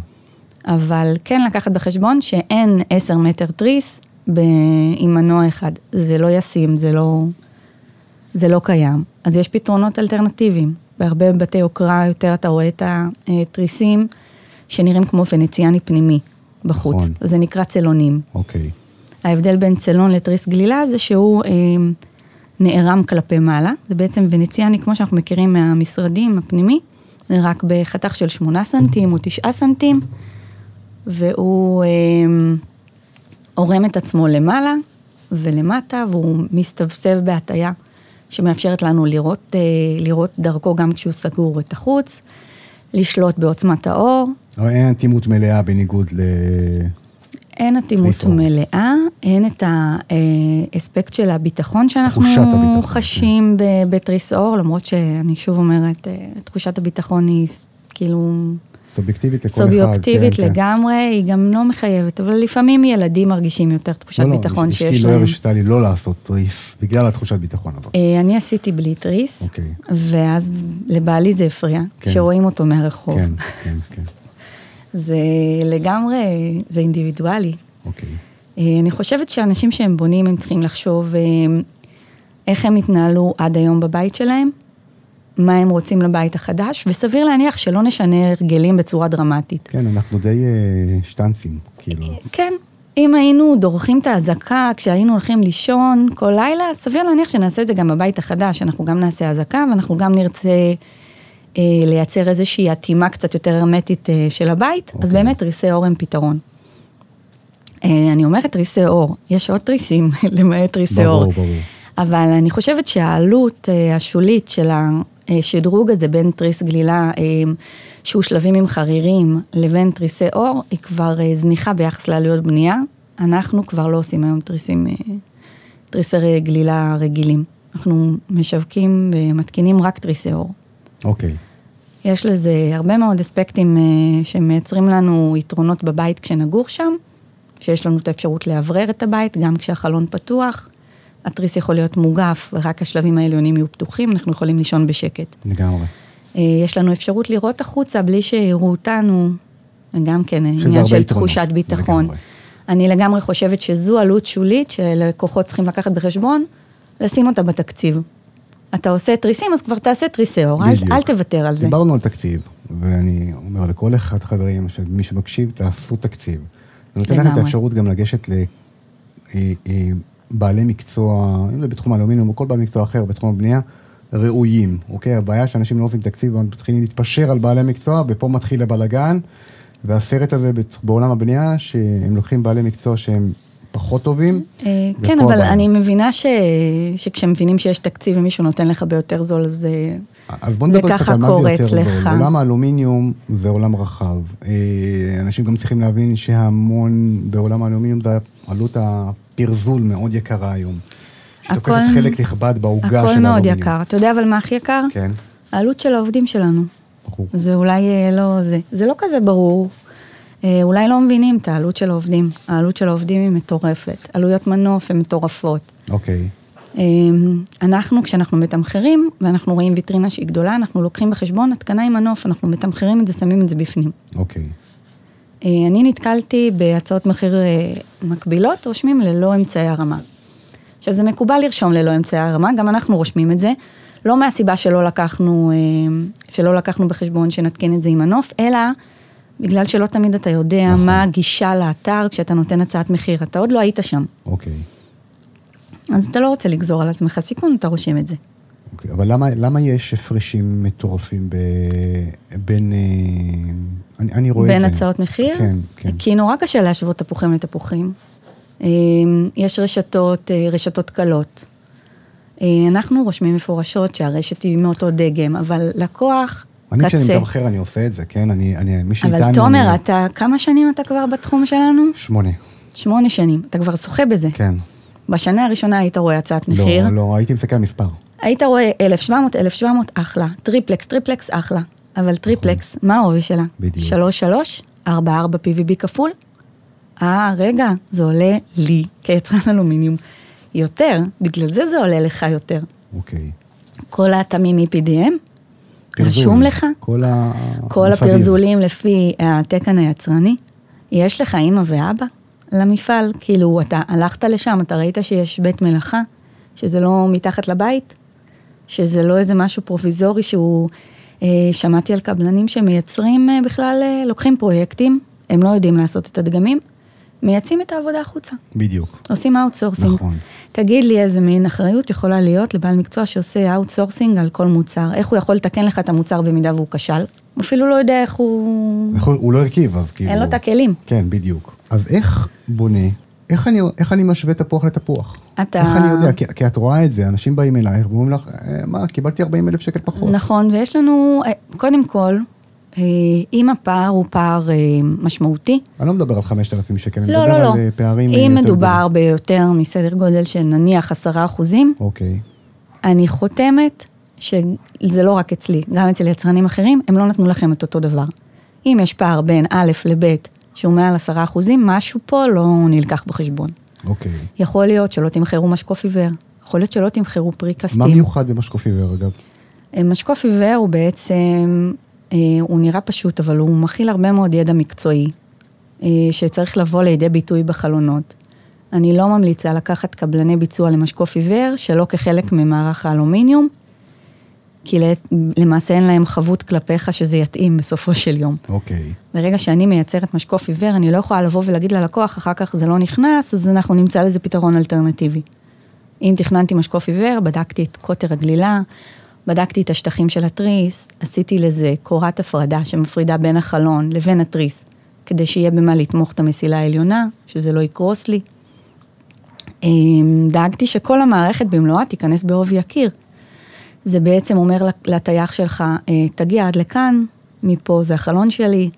אבל כן לקחת בחשבון שאין 10 מטר תריס ב- עם מנוע אחד. זה לא ישים, זה לא, זה לא קיים. אז יש פתרונות אלטרנטיביים. בהרבה בתי יוקרה יותר אתה רואה את התריסים שנראים כמו ונציאני פנימי בחוץ. נכון. זה נקרא צלונים. אוקיי. ההבדל בין צלון לתריס גלילה זה שהוא אה, נערם כלפי מעלה. זה בעצם ונציאני, כמו שאנחנו מכירים מהמשרדים הפנימי, זה רק בחתך של 8 סנטים או 9 סנטים, והוא אה, עורם את עצמו למעלה ולמטה, והוא מסתבסב בהטייה שמאפשרת לנו לראות, אה, לראות דרכו גם כשהוא סגור את החוץ, לשלוט בעוצמת האור, אבל אין אטימות מלאה בניגוד ל... אין אטימות. מלאה, אין את האספקט של הביטחון שאנחנו הביטחון, כן. חשים בתריס אור, למרות שאני שוב אומרת, אה, תחושת הביטחון היא כאילו סובייקטיבית לכל אחד. סובייקטיבית כן, כן. לגמרי, היא גם לא מחייבת, אבל לפעמים ילדים מרגישים יותר תחושת לא, לא, ביטחון אשתי שיש לא להם. הרשתה לי לא לעשות תריס, בגלל התחושת ביטחון אבל. אה, אני עשיתי בלי תריס, אוקיי. ואז לבעלי זה הפריע, כן. כשרואים אותו מהרחוב. כן, כן, כן. זה לגמרי, זה אינדיבידואלי. אוקיי. אה, אני חושבת שאנשים שהם בונים, הם צריכים לחשוב אה, איך הם התנהלו עד היום בבית שלהם, מה הם רוצים לבית החדש, וסביר להניח שלא נשנה הרגלים בצורה דרמטית. כן, אנחנו די אה, שטנצים, כאילו. כן, אם היינו דורכים את האזעקה כשהיינו הולכים לישון כל לילה, סביר להניח שנעשה את זה גם בבית החדש, אנחנו גם נעשה אזעקה ואנחנו גם נרצה אה, לייצר איזושהי אטימה קצת יותר הרמטית אה, של הבית, אז אוקיי. באמת ריסי אור הם פתרון. אה, אני אומרת תריסי עור, יש עוד תריסים למעט תריסי עור. ברור, ברור. אבל אני חושבת שהעלות אה, השולית של השדרוג הזה בין תריס גלילה, אה, שהוא שלבים עם חרירים, לבין תריסי עור, היא כבר אה, זניחה ביחס לעלויות בנייה. אנחנו כבר לא עושים היום תריסים, אה, תריסי גלילה רגילים. אנחנו משווקים ומתקינים רק תריסי עור. אוקיי. יש לזה הרבה מאוד אספקטים אה, שמייצרים לנו יתרונות בבית כשנגור שם, שיש לנו את האפשרות לאוורר את הבית, גם כשהחלון פתוח. התריס יכול להיות מוגף, ורק השלבים העליונים יהיו פתוחים, אנחנו יכולים לישון בשקט. לגמרי. אה, יש לנו אפשרות לראות החוצה בלי שיראו אותנו, גם כן עניין של יתרונות, תחושת ביטחון. לגמרי. אני לגמרי חושבת שזו עלות שולית שלקוחות צריכים לקחת בחשבון, לשים אותה בתקציב. אתה עושה תריסים, אז כבר תעשה תריסי אור, אל. אל תוותר על זה. דיברנו על תקציב, ואני אומר לכל אחד חברים, שמי שמקשיב, תעשו תקציב. זה נותן לך את. האפשרות גם לגשת לבעלי מקצוע, אם זה בתחום האלומיניום או כל בעל מקצוע אחר בתחום הבנייה, ראויים, אוקיי? הבעיה שאנשים לא עושים תקציב, הם צריכים להתפשר על בעלי מקצוע, ופה מתחיל הבלגן, והסרט הזה בעולם הבנייה, שהם לוקחים בעלי מקצוע שהם פחות טובים. אה, כן, אבל הבעיה. אני מבינה ש... שכשמבינים שיש תקציב ומישהו נותן לך ביותר זול, אז אה, אז בוא נדבר זה קצת על מה זה יותר זול. אצלך. עולם האלומיניום זה עולם רחב. אה, אנשים גם צריכים להבין שהמון בעולם האלומיניום זה עלות הפרזול מאוד יקרה היום. שתוקפת הכל- חלק נכבד בעוגה של הכל האלומיניום. מאוד יקר. אתה יודע אבל מה הכי יקר? כן, העלות של העובדים שלנו. ברור. זה אולי אה, לא זה. זה לא כזה ברור. אה, אולי לא מבינים את העלות של העובדים. העלות של העובדים היא מטורפת. עלויות מנוף הן מטורפות. אוקיי, אה, אנחנו, כשאנחנו מתמחרים, ואנחנו רואים ויטרינה שהיא גדולה, אנחנו לוקחים בחשבון התקנה עם מנוף, אנחנו מתמחרים את זה, שמים את זה בפנים. אוקיי. אה, אני נתקלתי בהצעות מחיר אה, מקבילות, רושמים ללא אמצעי הרמה. עכשיו, זה מקובל לרשום ללא אמצעי הרמה, גם אנחנו רושמים את זה, לא מהסיבה שלא לקחנו, אה, שלא לקחנו בחשבון שנתקין את זה עם מנוף, אלא בגלל שלא תמיד אתה יודע נכון. מה הגישה לאתר כשאתה נותן הצעת מחיר, אתה עוד לא היית שם. אוקיי. אז אתה לא רוצה לגזור על עצמך סיכון, אתה רושם את זה. אוקיי. אבל למה, למה יש הפרשים מטורפים ב, בין... אה, אני, אני רואה בין את זה. הצעות מחיר? כן, כן. כי נורא קשה להשוות תפוחים לתפוחים. אה, יש רשתות, אה, רשתות קלות. אנחנו רושמים מפורשות שהרשת היא מאותו דגם, אבל לקוח, אני כשאני קצה. מתמחר אני עושה את זה, כן? אני, אני, מי שאיתנו... אבל תומר, אני... אתה, כמה שנים אתה כבר בתחום שלנו? שמונה, שמונה שנים, אתה כבר שוחה בזה. כן. בשנה הראשונה היית רואה הצעת מחיר, לא, לא, הייתי מסתכל על מספר. היית רואה 1,700, 1,700, אחלה. טריפלקס, טריפלקס, אחלה. אבל טריפלקס, מה העובי שלה? בדיוק. 3, 3, 4, 4 PVB כפול? אה, רגע, זה עולה לי כיצרן אלומיניום יותר, בגלל זה זה עולה לך יותר. אוקיי. כל האטמים פרזול. רשום לך, כל ה... כל. הפרזולים לפי התקן היצרני, יש לך אימא ואבא למפעל, כאילו אתה הלכת לשם, אתה ראית שיש בית מלאכה, שזה לא מתחת לבית, שזה לא איזה משהו פרוביזורי שהוא, אה, שמעתי על קבלנים שמייצרים אה, בכלל, אה, לוקחים פרויקטים, הם לא יודעים לעשות את הדגמים, מייצאים את העבודה החוצה, בדיוק. עושים outsourcing. נכון. תגיד לי איזה מין אחריות יכולה להיות לבעל מקצוע שעושה outsourcing על כל מוצר, איך הוא יכול לתקן לך את המוצר במידה והוא כשל? הוא אפילו לא יודע איך הוא... איך הוא הוא לא הרכיב, אז כאילו... אין לו את הכלים. כן, בדיוק. אז איך בונה, איך אני, איך אני משווה תפוח לתפוח? אתה- איך אני יודע? כי, כי את רואה את זה, אנשים באים אלייך ואומרים לך, "אה, מה, קיבלתי 40 אלף שקל פחות. נכון, ויש לנו, אה, קודם כל, אה, אם הפער הוא פער משמעותי, אני לא מדבר על 5,000 שקל, אני לא, מדבר לא, לא. על אה, פערים אם מדובר ביותר מסדר גודל של נניח עשרה אחוזים, גדולים. אוקיי, אני חותמת שזה לא רק אצלי, גם אצל יצרנים אחרים, הם לא נתנו לכם את אותו דבר. אם יש פער בין א' לב' שהוא מעל עשרה אחוזים, משהו פה לא נלקח בחשבון. אוקיי. יכול להיות שלא תמחרו משקוף עיוור, יכול להיות שלא תמחרו פרי מה קסטים. מיוחד במשקוף עיוור, אגב? אה, משקוף עיוור הוא בעצם, אה, הוא נראה פשוט, אבל הוא מכיל הרבה מאוד ידע מקצועי, אה, שצריך לבוא לידי ביטוי בחלונות. אני לא ממליצה לקחת קבלני ביצוע למשקוף עיוור שלא כחלק ממערך האלומיניום, כי למעשה אין להם חבות כלפיך שזה יתאים בסופו של יום. אוקיי. ברגע שאני מייצרת משקוף עיוור, אני לא יכולה לבוא ולהגיד ללקוח, אחר כך זה לא נכנס, אז אנחנו נמצא לזה פתרון אלטרנטיבי. אם תכננתי משקוף עיוור, בדקתי את קוטר הגלילה, בדקתי את השטחים של התריס, עשיתי לזה קורת הפרדה שמפרידה בין החלון לבין התריס, כדי שיהיה במה לתמוך את המסילה העליונה, שזה לא יקרוס לי. אה, דאגתי שכל המערכת במלואה תיכנס בעובי הקיר. זה בעצם אומר לטייח שלך, אה, תגיע עד לכאן, מפה זה החלון שלי,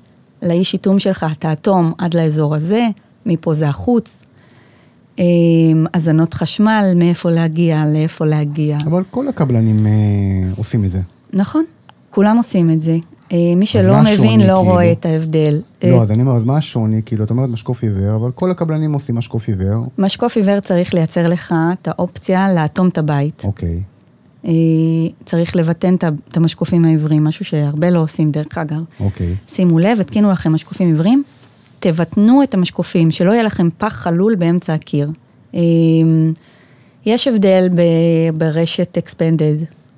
לאי שיתום שלך, תאטום עד לאזור הזה, מפה זה החוץ. הזנות חשמל, מאיפה להגיע, לאיפה להגיע. אבל כל הקבלנים אה, עושים את זה. נכון, כולם עושים את זה. אה, מי שלא מבין לא כאילו? רואה את ההבדל. לא, אה, אז אני אומר, אז מה השוני? כאילו, את אומרת משקוף עיוור, אבל כל הקבלנים עושים משקוף עיוור. משקוף עיוור צריך לייצר לך את האופציה לאטום את הבית. אוקיי. צריך לבטן את המשקופים העיוורים, משהו שהרבה לא עושים דרך אגב. אוקיי. שימו לב, התקינו לכם משקופים עיוורים, תבטנו את המשקופים, שלא יהיה לכם פח חלול באמצע הקיר. יש הבדל ברשת אקספנדד,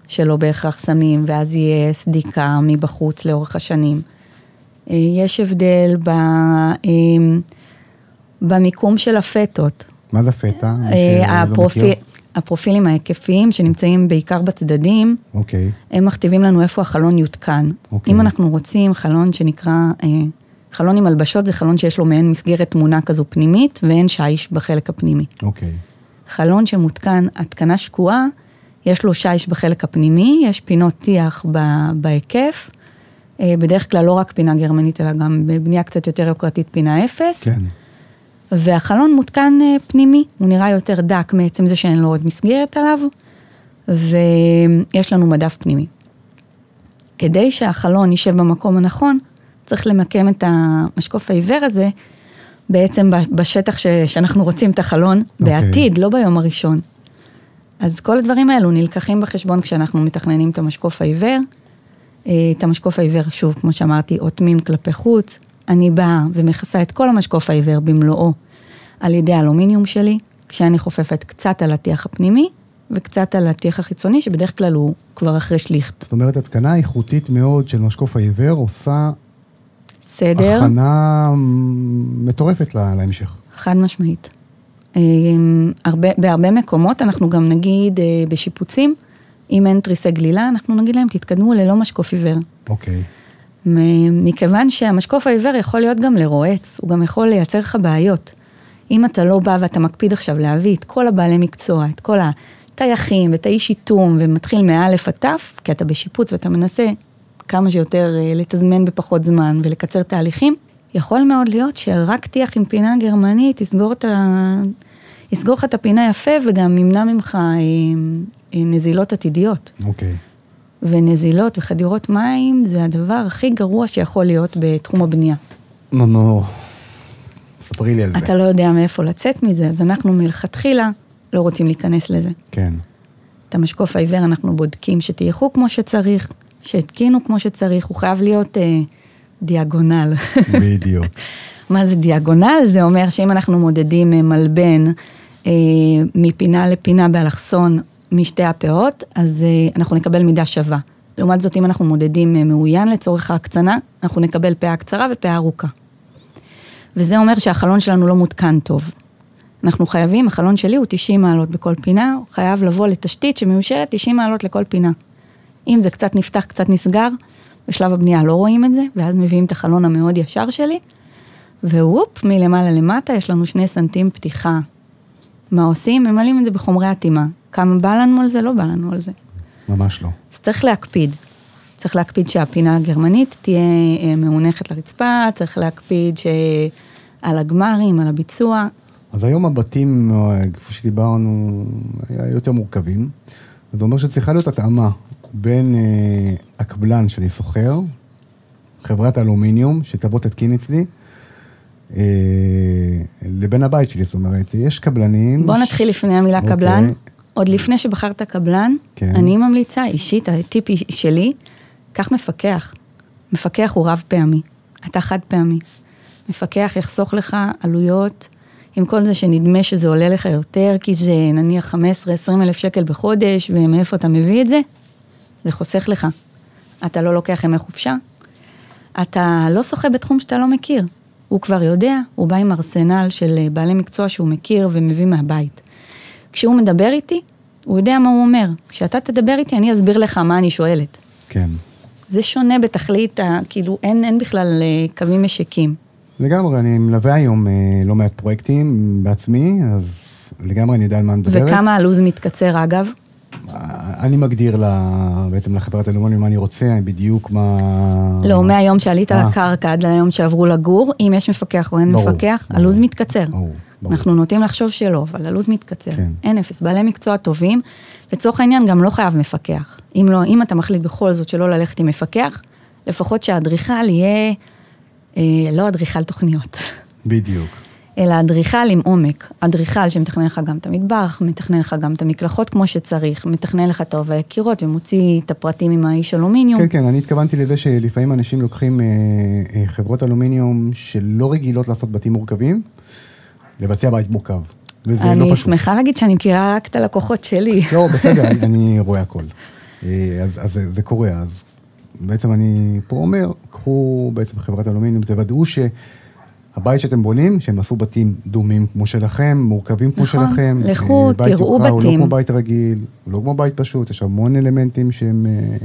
שלא בהכרח שמים, ואז יהיה סדיקה מבחוץ לאורך השנים. אה, יש הבדל ב, במיקום של הפטות. מה זה פטה? אה, הפרופיל, הפרופילים ההיקפיים שנמצאים בעיקר בצדדים, אוקיי. הם מכתיבים לנו איפה החלון יותקן. אוקיי. אם אנחנו רוצים חלון שנקרא, אה, חלון עם הלבשות זה חלון שיש לו מעין מסגרת תמונה כזו פנימית, ואין שיש בחלק הפנימי. אוקיי. חלון שמותקן התקנה שקועה, יש לו שיש בחלק הפנימי, יש פינות טיח בהיקף, אה, בדרך כלל לא רק פינה גרמנית, אלא גם בבנייה קצת יותר יוקרתית פינה אפס. כן. והחלון מותקן אה, פנימי, הוא נראה יותר דק מעצם זה שאין לו עוד מסגרת עליו, ויש לנו מדף פנימי. כדי שהחלון יישב במקום הנכון, צריך למקם את המשקוף העיוור הזה בעצם בשטח ש, שאנחנו רוצים את החלון, okay. אוקיי. בעתיד, לא ביום הראשון. אז כל הדברים האלו נלקחים בחשבון כשאנחנו מתכננים את המשקוף העיוור. אה, את המשקוף העיוור, שוב, כמו שאמרתי, אוטמים כלפי חוץ. אני באה ומכסה את כל המשקוף העיוור במלואו על ידי האלומיניום שלי, כשאני חופפת קצת על הטיח הפנימי וקצת על הטיח החיצוני, שבדרך כלל הוא כבר אחרי שליכט. זאת אומרת, התקנה איכותית מאוד של משקוף העיוור עושה... סדר. הכנה מטורפת להמשך. חד משמעית. אמ, הרבה, בהרבה מקומות אנחנו גם נגיד אה, בשיפוצים, אם אין תריסי גלילה, אנחנו נגיד להם, תתקדמו ללא משקוף עיוור. אוקיי. מכיוון שהמשקוף העיוור יכול להיות גם לרועץ, הוא גם יכול לייצר לך בעיות. אם אתה לא בא ואתה מקפיד עכשיו להביא את כל הבעלי מקצוע, את כל הטייחים ואת האיש שיתום, ומתחיל מאלף עד תף, כי אתה בשיפוץ ואתה מנסה כמה שיותר אה, לתזמן בפחות זמן ולקצר תהליכים, יכול מאוד להיות שרק טיח עם פינה גרמנית יסגור את ה... יסגור לך את הפינה יפה וגם ימנע ממך אה, אה, נזילות עתידיות. אוקיי. Okay. ונזילות וחדירות מים זה הדבר הכי גרוע שיכול להיות בתחום הבנייה. נו, ספרי לי על זה. אתה לא יודע מאיפה לצאת מזה, אז אנחנו מלכתחילה לא רוצים להיכנס לזה. כן. את המשקוף העיוור אנחנו בודקים שתייחו כמו שצריך, שהתקינו כמו שצריך, הוא חייב להיות... אה, דיאגונל. בדיוק. מה זה דיאגונל? זה אומר שאם אנחנו מודדים אה, מלבן אה, מפינה לפינה באלכסון משתי הפאות, אז אה, אנחנו נקבל מידה שווה. לעומת זאת, אם אנחנו מודדים אה, מאוין לצורך ההקצנה, אנחנו נקבל פאה קצרה ופאה ארוכה. וזה אומר שהחלון שלנו לא מותקן טוב. אנחנו חייבים, החלון שלי הוא 90 מעלות בכל פינה, הוא חייב לבוא לתשתית שמאושרת 90 מעלות לכל פינה. אם זה קצת נפתח, קצת נסגר, בשלב הבנייה לא רואים את זה, ואז מביאים את החלון המאוד ישר שלי, ווופ, מלמעלה למטה יש לנו שני סנטים פתיחה. מה עושים? ממלאים את זה בחומרי אטימה. כמה בא לנו על זה? לא בא לנו על זה. ממש לא. אז צריך להקפיד. צריך להקפיד שהפינה הגרמנית תהיה אה, מאונכת לרצפה, צריך להקפיד שעל הגמרים, על הביצוע. אז היום הבתים, אה, כפי שדיברנו, היה יותר מורכבים. זה אומר שצריכה להיות התאמה בין אה, הקבלן שאני שוכר, חברת אלומיניום, שתבוא תתקין אצלי, אה, לבין הבית שלי, זאת אומרת, יש קבלנים... בוא נתחיל ש... לפני המילה אוקיי. קבלן. עוד לפני שבחרת קבלן, כן. אני ממליצה אישית, הטיפ שלי, קח מפקח. מפקח הוא רב פעמי, אתה חד פעמי. מפקח יחסוך לך עלויות, עם כל זה שנדמה שזה עולה לך יותר, כי זה נניח 15-20 אלף שקל בחודש, ומאיפה אתה מביא את זה? זה חוסך לך. אתה לא לוקח ימי חופשה, אתה לא שוחה בתחום שאתה לא מכיר. הוא כבר יודע, הוא בא עם ארסנל של אה, בעלי מקצוע שהוא מכיר ומביא מהבית. כשהוא מדבר איתי, הוא יודע מה הוא אומר. כשאתה תדבר איתי, אני אסביר לך מה אני שואלת. כן. זה שונה בתכלית, כאילו אין, אין בכלל אה, קווים משיקים. לגמרי, אני מלווה היום אה, לא מעט פרויקטים בעצמי, אז לגמרי אני יודע על מה אני מדברת. וכמה הלו"ז מתקצר אגב? אני מגדיר לה, בעצם לחברת אלומוניום מה אני רוצה, בדיוק מה... לא, מהיום שעלית אה. לקרקע עד ליום שעברו לגור, אם יש מפקח או אין ברור, מפקח, ברור. הלו"ז מתקצר. ברור, ברור. אנחנו נוטים לחשוב שלא, אבל הלו"ז מתקצר. כן. אין אפס. בעלי מקצוע טובים, לצורך העניין גם לא חייב מפקח. אם לא, אם אתה מחליט בכל זאת שלא ללכת עם מפקח, לפחות שהאדריכל יהיה, אה, לא אדריכל תוכניות, בדיוק. אלא אדריכל עם עומק. אדריכל שמתכנן לך גם את המטבח, מתכנן לך גם את המקלחות כמו שצריך, מתכנן לך את עובי הקירות ומוציא את הפרטים עם האיש אלומיניום. כן, כן, אני התכוונתי לזה שלפעמים אנשים לוקחים אה, אה, חברות אלומיניום שלא רגילות לעשות בתים מורכבים, לבצע בית מורכב. וזה לא אני פשוט. שמחה להגיד שאני מכירה רק את הלקוחות שלי. לא, בסדר, אני, אני רואה הכל. אה, אז, אז זה, זה קורה, אז בעצם אני פה אומר, קחו בעצם חברת אלומיניום, תוודאו שהבית שאתם בונים, שהם עשו בתים דומים כמו שלכם, מורכבים כמו נכון, שלכם. לכו, אה, תראו יוקרה הוא לא בתים. כמו בית רגיל, הוא לא כמו בית פשוט, יש המון אלמנטים שהם אה,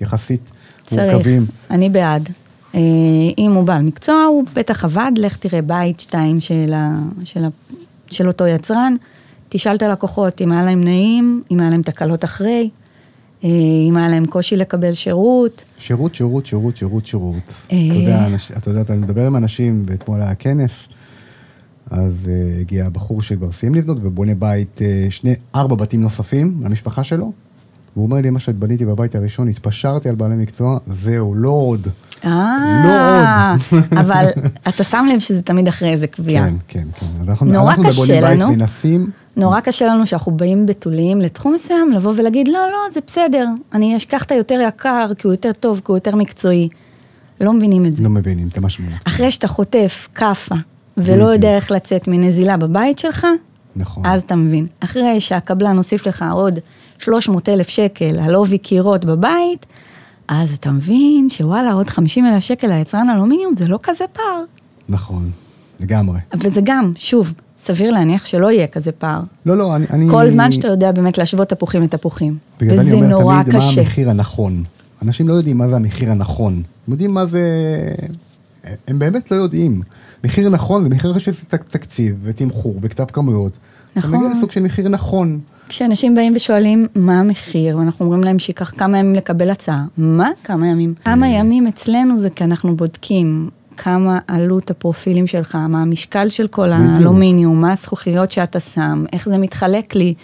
יחסית צריך, מורכבים. אני בעד. אה, אם הוא בעל מקצוע, הוא בטח עבד, לך תראה בית, שתיים של, ה, של, ה, של אותו יצרן, תשאל את הלקוחות אם היה להם נעים, אם היה להם תקלות אחרי, אם היה להם קושי לקבל שירות. שירות, שירות, שירות, שירות, שירות. אה. אתה יודע, אתה יודע, אתה מדבר עם אנשים, ואתמול היה כנס, אז uh, הגיע בחור שכבר סיים לבנות ובונה בית, שני, ארבע בתים נוספים למשפחה שלו. והוא אומר לי, מה שבניתי בבית הראשון, התפשרתי על בעלי מקצוע, זהו, לא עוד. אה, אבל אתה שם לב שזה תמיד אחרי איזה קביעה. כן, כן, כן. אז אנחנו, נורא אנחנו קשה בבונים בית לנו. מנסים, נורא קשה לנו שאנחנו באים בתוליים לתחום מסוים, לבוא ולהגיד, לא, לא, זה בסדר, אני אשכח את היותר יקר, כי הוא יותר טוב, כי הוא יותר מקצועי. לא מבינים את זה. לא מבינים את המשמעות. אחרי שאתה חוטף כאפה, ולא בדיוק. יודע איך לצאת מנזילה בבית שלך, נכון. אז אתה מבין. אחרי שהקבלן הוסיף לך עוד 300 אלף שקל על עובי קירות בבית, אז אתה מבין שוואלה, עוד 50 אלף שקל ליצרן אלומיניום, זה לא כזה פער. נכון, לגמרי. וזה גם, שוב, סביר להניח שלא יהיה כזה פער. לא, לא, אני... אני... כל זמן שאתה יודע באמת להשוות תפוחים לתפוחים. בגלל זה וזה אני אומר נורא תמיד מה קשה. המחיר הנכון. אנשים לא יודעים מה זה המחיר הנכון. הם יודעים מה זה... הם באמת לא יודעים. מחיר נכון זה מחיר שיש תק- תקציב ותמחור וכתב כמויות. נכון. אתה מגיע לסוג של מחיר נכון. כשאנשים באים ושואלים מה המחיר, ואנחנו אומרים להם שייקח כמה ימים לקבל הצעה, מה? כמה ימים? כמה ימים אצלנו זה כי אנחנו בודקים כמה עלות הפרופילים שלך, מה המשקל של כל. האלומיניום, מה הזכוכיות שאתה שם, איך זה מתחלק לי,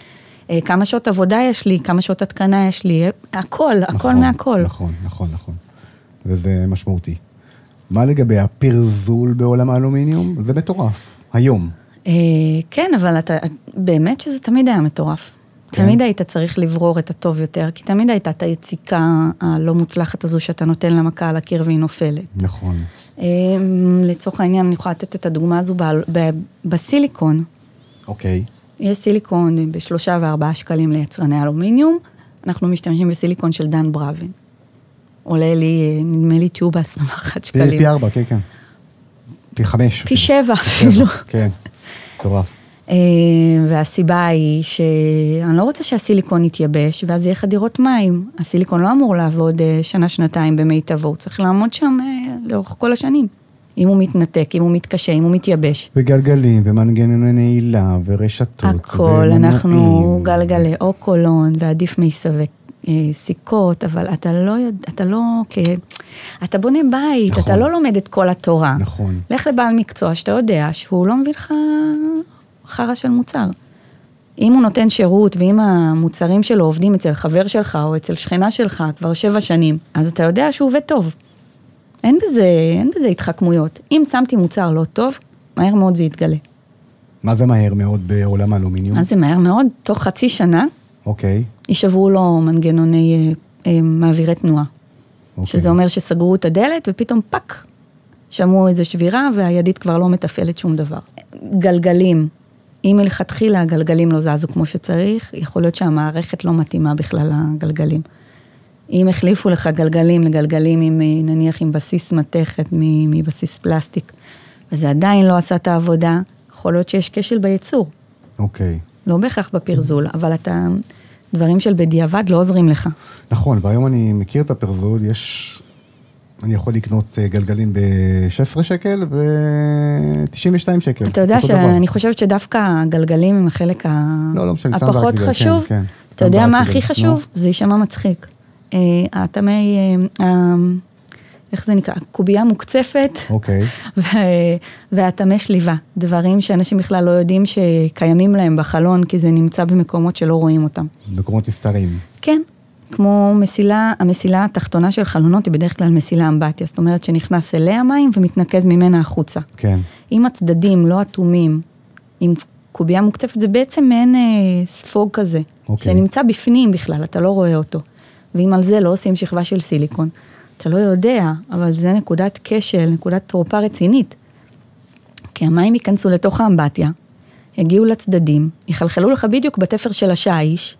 אה, כמה שעות עבודה יש לי, כמה שעות התקנה יש לי, אה, הכל, הכל נכון, מהכל. נכון, נכון, נכון. וזה משמעותי. מה לגבי הפרזול בעולם האלומיניום? זה מטורף. היום. אה, כן, אבל אתה, באמת שזה תמיד היה מטורף. כן. תמיד היית צריך לברור את הטוב יותר, כי תמיד הייתה את היציקה הלא מוצלחת הזו שאתה נותן לה מכה על הקיר והיא נופלת. נכון. אה, לצורך העניין, אני יכולה לתת את הדוגמה הזו בסיליקון. אוקיי. יש סיליקון בשלושה וארבעה שקלים ליצרני אלומיניום, אנחנו משתמשים בסיליקון של דן בראבן. עולה לי, אה, נדמה לי, טיוב ב-21 פי, שקלים. פי ארבע, כן, כן. פי חמש. פי שבע, אפילו. כן. מטורף. אה, והסיבה היא שאני לא רוצה שהסיליקון יתייבש, ואז יהיה לך דירות מים. הסיליקון לא אמור לעבוד אה, שנה-שנתיים במיטבו, הוא צריך לעמוד שם אה, לאורך כל השנים. אם הוא מתנתק, אם הוא מתקשה, אם הוא מתייבש. וגלגלים, ומנגנוני נעילה, ורשתות. הכל, ומנועים. אנחנו גלגלי או קולון, ועדיף מיסבי סיכות, אבל אתה לא יודע, אתה לא. אתה בונה בית, נכון. אתה לא לומד את כל התורה. נכון. לך לבעל מקצוע שאתה יודע שהוא לא מביא לך חרא של מוצר. אם הוא נותן שירות ואם המוצרים שלו עובדים אצל חבר שלך או אצל שכנה שלך כבר שבע שנים, אז אתה יודע שהוא עובד טוב. אין בזה, אין בזה התחכמויות. אם שמתי מוצר לא טוב, מהר מאוד זה יתגלה. מה זה מהר מאוד בעולם האלומיניום? אז זה מהר מאוד, תוך חצי שנה אוקיי. יישברו לו מנגנוני אה, אה, מעבירי תנועה. אוקיי. שזה אומר שסגרו את הדלת ופתאום פאק, שמעו איזה שבירה והידית כבר לא מתפעלת שום דבר. גלגלים, אם מלכתחילה הגלגלים לא זזו כמו שצריך, יכול להיות שהמערכת לא מתאימה בכלל לגלגלים. אם החליפו לך גלגלים לגלגלים עם, נניח עם בסיס מתכת מבסיס פלסטיק, וזה עדיין לא עשה את העבודה, יכול להיות שיש כשל בייצור. אוקיי. לא בהכרח בפרזול, אבל אתה, דברים של בדיעבד לא עוזרים לך. נכון, והיום אני מכיר את הפרזול, יש אני יכול לקנות אה, גלגלים ב-16 שקל ו-92 שקל. אתה יודע. שאני חושבת שדווקא הגלגלים הם החלק ה- לא, לא משנה, הפחות זה, חשוב. כן, כן. אתה יודע מה הכי חשוב? זה יישמע מצחיק. אה, הטמי, אה, ה- איך זה נקרא? קובייה מוקצפת אוקיי, ו- והטמי שליבה. דברים שאנשים בכלל לא יודעים שקיימים להם בחלון, כי זה נמצא במקומות שלא רואים אותם. מקומות נסתרים. כן, כמו מסילה, המסילה התחתונה של חלונות היא בדרך כלל מסילה אמבטיה, זאת אומרת שנכנס אליה מים ומתנקז ממנה החוצה. כן, אם הצדדים לא אטומים, עם קובייה מוקצפת, זה בעצם מעין אה, ספוג כזה, אוקיי. שנמצא בפנים בכלל, אתה לא רואה אותו. ואם על זה לא עושים שכבה של סיליקון, אתה לא יודע, אבל זה נקודת כשל, נקודת תורפה רצינית. כי המים ייכנסו לתוך האמבטיה, יגיעו לצדדים, יחלחלו לך בדיוק בתפר של השיש,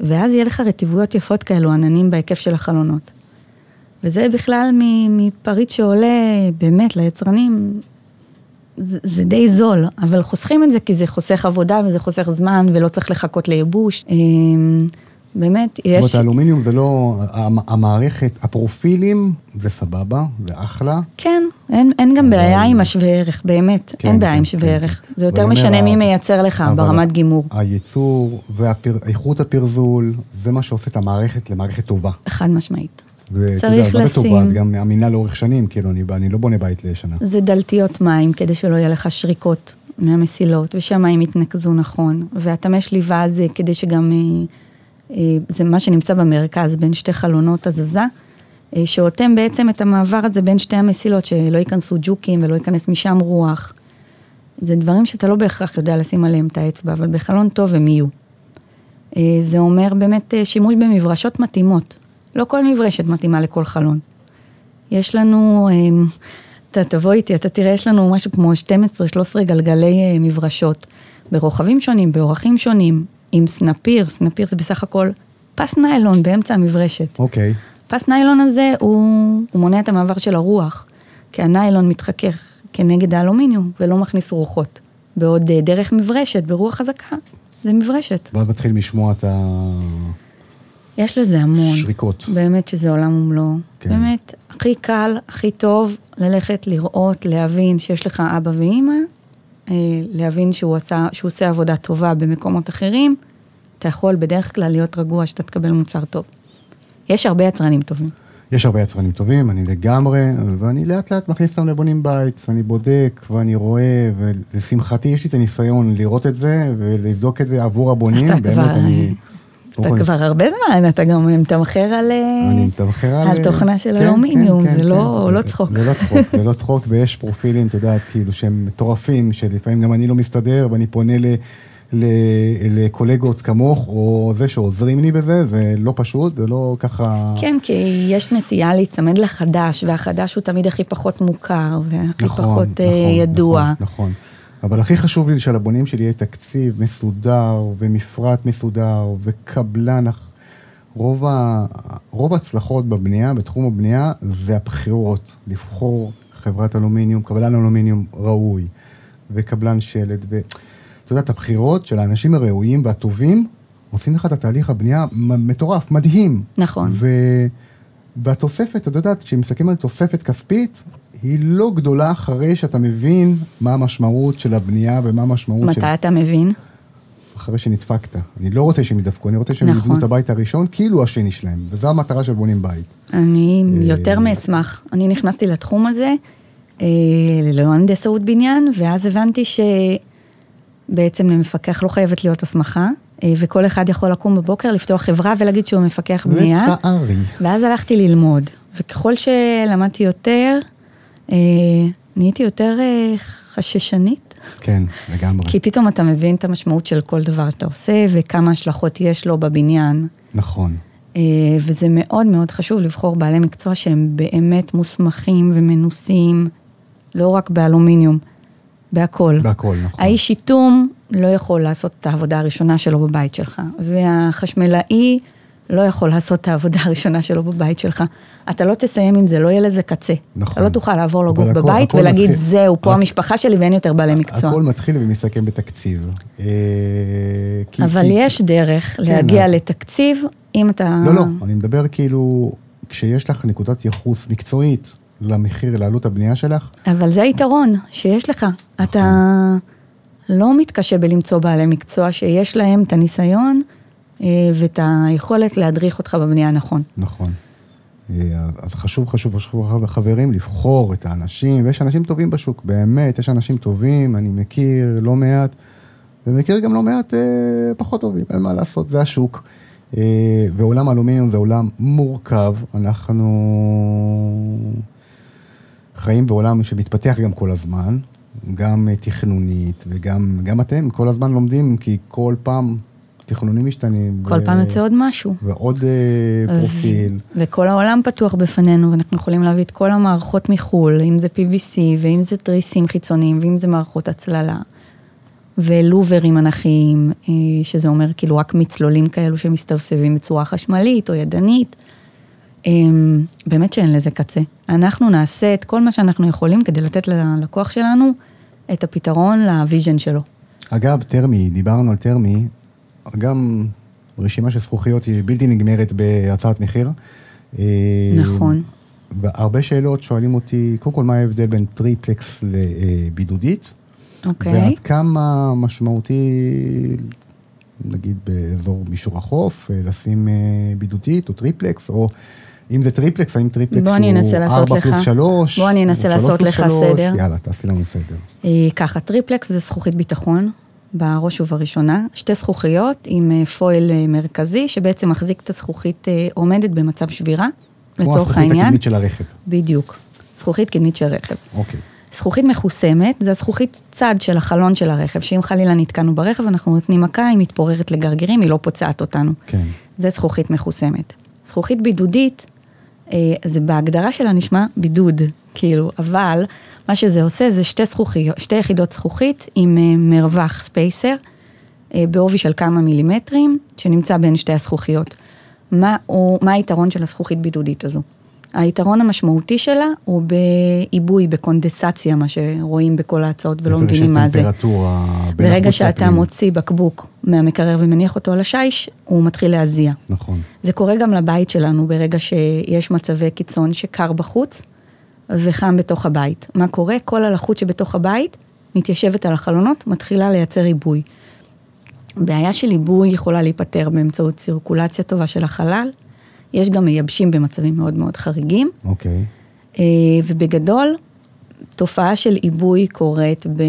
ואז יהיה לך רטיבויות יפות כאלו, עננים בהיקף של החלונות. וזה בכלל מפריט שעולה באמת ליצרנים, זה, זה די זול, אבל חוסכים את זה כי זה חוסך עבודה וזה חוסך זמן ולא צריך לחכות לייבוש. אמ, באמת, זאת אומרת, יש... האלומיניום זה לא, המ- המערכת, הפרופילים, זה סבבה, זה אחלה. כן, אין, אין גם אבל- בעיה עם השווה ערך, באמת, כן, אין בעיה כן, עם כן, שווה כן. ערך. זה יותר משנה מי מייצר לך ברמת גימור. הייצור ואיכות הפרזול, זה מה שעושה את המערכת למערכת טובה. חד משמעית. ואתה צריך יודע, מה זה טובה? לשים- זה גם אמינה לאורך שנים, כאילו, אני, אני לא בונה בית לשנה. זה דלתיות מים, כדי שלא יהיה לך שריקות מהמסילות, ושהמים יתנקזו נכון. והטמי שליבה זה כדי שגם, אה, זה מה שנמצא במרכז, בין שתי חלונות הזזה, אה, שאותם בעצם את המעבר הזה בין שתי המסילות, שלא ייכנסו ג'וקים ולא ייכנס משם רוח. זה דברים שאתה לא בהכרח יודע לשים עליהם את האצבע, אבל בחלון טוב הם יהיו. אה, זה אומר באמת אה, שימוש במברשות מתאימות. לא כל מברשת מתאימה לכל חלון. יש לנו, אה, אתה תבוא איתי, אתה תראה, יש לנו משהו כמו 12-13 גלגלי אה, מברשות, ברוחבים שונים, באורכים שונים, עם סנפיר, סנפיר זה בסך הכל פס ניילון באמצע המברשת. אוקיי, פס ניילון הזה, הוא, הוא מונע את המעבר של הרוח, כי הניילון מתחכך כנגד האלומיניום ולא מכניס רוחות. בעוד אה, דרך מברשת, ברוח חזקה, זה מברשת. ואז מתחיל לשמוע את יש לזה המון. השריקות. באמת שזה עולם ומלואו. כן. באמת, הכי קל, הכי טוב, ללכת, לראות, להבין שיש לך אבא ואימא, להבין שהוא, עשה, שהוא עושה עבודה טובה במקומות אחרים, אתה יכול בדרך כלל להיות רגוע שאתה תקבל מוצר טוב. יש הרבה יצרנים טובים. יש הרבה יצרנים טובים, אני לגמרי, ואני לאט לאט מכניס אותם לבונים בית, ואני בודק, ואני רואה, ולשמחתי יש לי את הניסיון לראות את זה, ולבדוק את זה עבור הבונים, באמת, כבר- אני... אתה כבר הרבה זמן, אתה גם מתמחר על... אה, אני מתמחר על... על תוכנה של כן, אלומיניום, כן, זה כן, לא-. לא צחוק. זה לא צחוק, זה לא צחוק, ויש פרופילים, את יודעת, כאילו, שהם מטורפים, שלפעמים גם אני לא מסתדר, ואני פונה לקולגות כמוך, או זה שעוזרים לי בזה, זה לא פשוט, זה לא ככה... כן, כי יש נטייה להיצמד לחדש, והחדש הוא תמיד הכי פחות מוכר, והכי נכון, פחות אה, נכון, ידוע. נכון, נכון. אבל הכי חשוב לי שלבונים שלי יהיה תקציב מסודר, ומפרט מסודר, וקבלן. רוב, ה... רוב ההצלחות בבנייה, בתחום הבנייה, זה הבחירות. לבחור חברת אלומיניום, קבלן אלומיניום ראוי, וקבלן שלד. ואתה יודע, את הבחירות של האנשים הראויים והטובים, עושים לך את התהליך הבנייה מטורף, מדהים. נכון. ו... והתוספת, את יודעת, כשמסתכלים על תוספת כספית, היא לא גדולה אחרי שאתה מבין מה המשמעות של הבנייה ומה המשמעות של... מתי אתה מבין? אחרי שנדפקת. אני לא רוצה שהם ידפקו, אני רוצה שהם נכון. יבנו את הבית הראשון כאילו השני שלהם, וזו המטרה של בונים בית. אני אה, יותר מאשמח. אני נכנסתי לתחום הזה, אה, ללא הנדסאות בניין, ואז הבנתי שבעצם למפקח לא חייבת להיות הסמכה, אה, וכל אחד יכול לקום בבוקר, לפתוח חברה ולהגיד שהוא מפקח בנייה. לצערי. ואז הלכתי ללמוד, וככל שלמדתי יותר, נהייתי יותר אה, חששנית, כן, לגמרי. כי פתאום אתה מבין את המשמעות של כל דבר שאתה עושה, וכמה השלכות יש לו בבניין. נכון. אה, וזה מאוד מאוד חשוב לבחור בעלי מקצוע שהם באמת מוסמכים ומנוסים, לא רק באלומיניום, בהכל. בהכל, נכון. האיש שיטום לא יכול לעשות את העבודה הראשונה שלו בבית שלך, והחשמלאי לא יכול לעשות את העבודה הראשונה שלו בבית שלך. אתה לא תסיים עם זה, לא יהיה לזה קצה. נכון. אתה לא תוכל לעבור לגור בבית הכל ולהגיד, מתחיל- זהו, פה הכ- המשפחה שלי ואין יותר בעלי מקצוע. הכל מתחיל ומסתכם בתקציב. אה, כי- אבל כי- יש דרך להגיע אבל- לתקציב, אם אתה... לא, לא, אני מדבר כאילו כשיש לך נקודת ייחוס מקצועית למחיר, לעלות הבנייה שלך, אבל זה היתרון שיש לך. אתה לא מתקשה בלמצוא בעלי מקצוע שיש להם את הניסיון ואת היכולת להדריך אותך בבנייה נכון. נכון. אה, אז חשוב, חשוב, חשוב, חברים, לבחור את האנשים, ויש אנשים טובים בשוק, באמת, יש אנשים טובים, אני מכיר לא מעט, ומכיר גם לא מעט אה, פחות טובים, אין מה לעשות, זה השוק. אה, ועולם האלומיניום זה עולם מורכב, אנחנו חיים בעולם שמתפתח גם כל הזמן, גם אה, תכנונית, וגם גם אתם כל הזמן לומדים, כי כל פעם תכנונים משתנים. כל ו- פעם יוצא עוד משהו. ועוד אה, פרופיל. וכל העולם פתוח בפנינו, ואנחנו יכולים להביא את כל המערכות מחו"ל, אם זה PVC, ואם זה תריסים חיצוניים, ואם זה מערכות הצללה, ולוברים אנכיים, אה, שזה אומר כאילו רק מצלולים כאלו שמסתובבים בצורה חשמלית או ידנית. אה, באמת שאין לזה קצה. אנחנו נעשה את כל מה שאנחנו יכולים כדי לתת ללקוח שלנו את הפתרון ל vision שלו. אגב, טרמי, דיברנו על טרמי, גם רשימה של זכוכיות היא בלתי נגמרת בהצעת מחיר. אה, נכון. והרבה שאלות שואלים אותי, קודם כל, מה ההבדל בין טריפלקס לבידודית? אוקיי. ועד כמה משמעותי, נגיד באזור מישור החוף, אה, לשים אה, בידודית או טריפלקס, או אם זה טריפלקס, האם טריפלקס לעשות 4 לך- פלוס 3? בוא אני אנסה לעשות לך סדר. יאללה, תעשי לנו סדר. ככה, טריפלקס זה זכוכית ביטחון, בראש ובראשונה. שתי זכוכיות עם אה, foil אה, מרכזי, שבעצם מחזיק את הזכוכית אה, עומדת במצב שבירה, כמו לצורך הזכוכית העניין. הקדמית של הרכב. בדיוק. זכוכית קדמית של רכב. אוקיי. זכוכית מחוסמת, זה הזכוכית צד של החלון של הרכב, שאם חלילה נתקענו ברכב, אנחנו נותנים מכה, היא מתפוררת לגרגירים, היא לא פוצעת אותנו. כן. זה זכוכית מחוסמת. זכוכית בידודית, זה בהגדרה שלה נשמע בידוד, כאילו, אבל מה שזה עושה זה שתי זכוכיות, שתי יחידות זכוכית עם אה, מרווח ספייסר, אה, בעובי של כמה מילימטרים, שנמצא בין שתי הזכוכיות. מה, הוא, מה היתרון של הזכוכית בידודית הזו? היתרון המשמעותי שלה הוא בעיבוי, בקונדסציה, מה שרואים בכל ההצעות ולא מבינים מה זה. ברגע שאתה. מוציא בקבוק מהמקרר ומניח אותו על השיש, הוא מתחיל להזיע. נכון. זה קורה גם לבית שלנו ברגע שיש מצבי קיצון שקר בחוץ וחם בתוך הבית. מה קורה? כל הלחות שבתוך הבית מתיישבת על החלונות, מתחילה לייצר עיבוי. בעיה של עיבוי יכולה להיפתר באמצעות צירקולציה טובה של החלל. יש גם מייבשים במצבים מאוד מאוד חריגים. אוקיי. אה, ובגדול, תופעה של עיבוי קורית ב-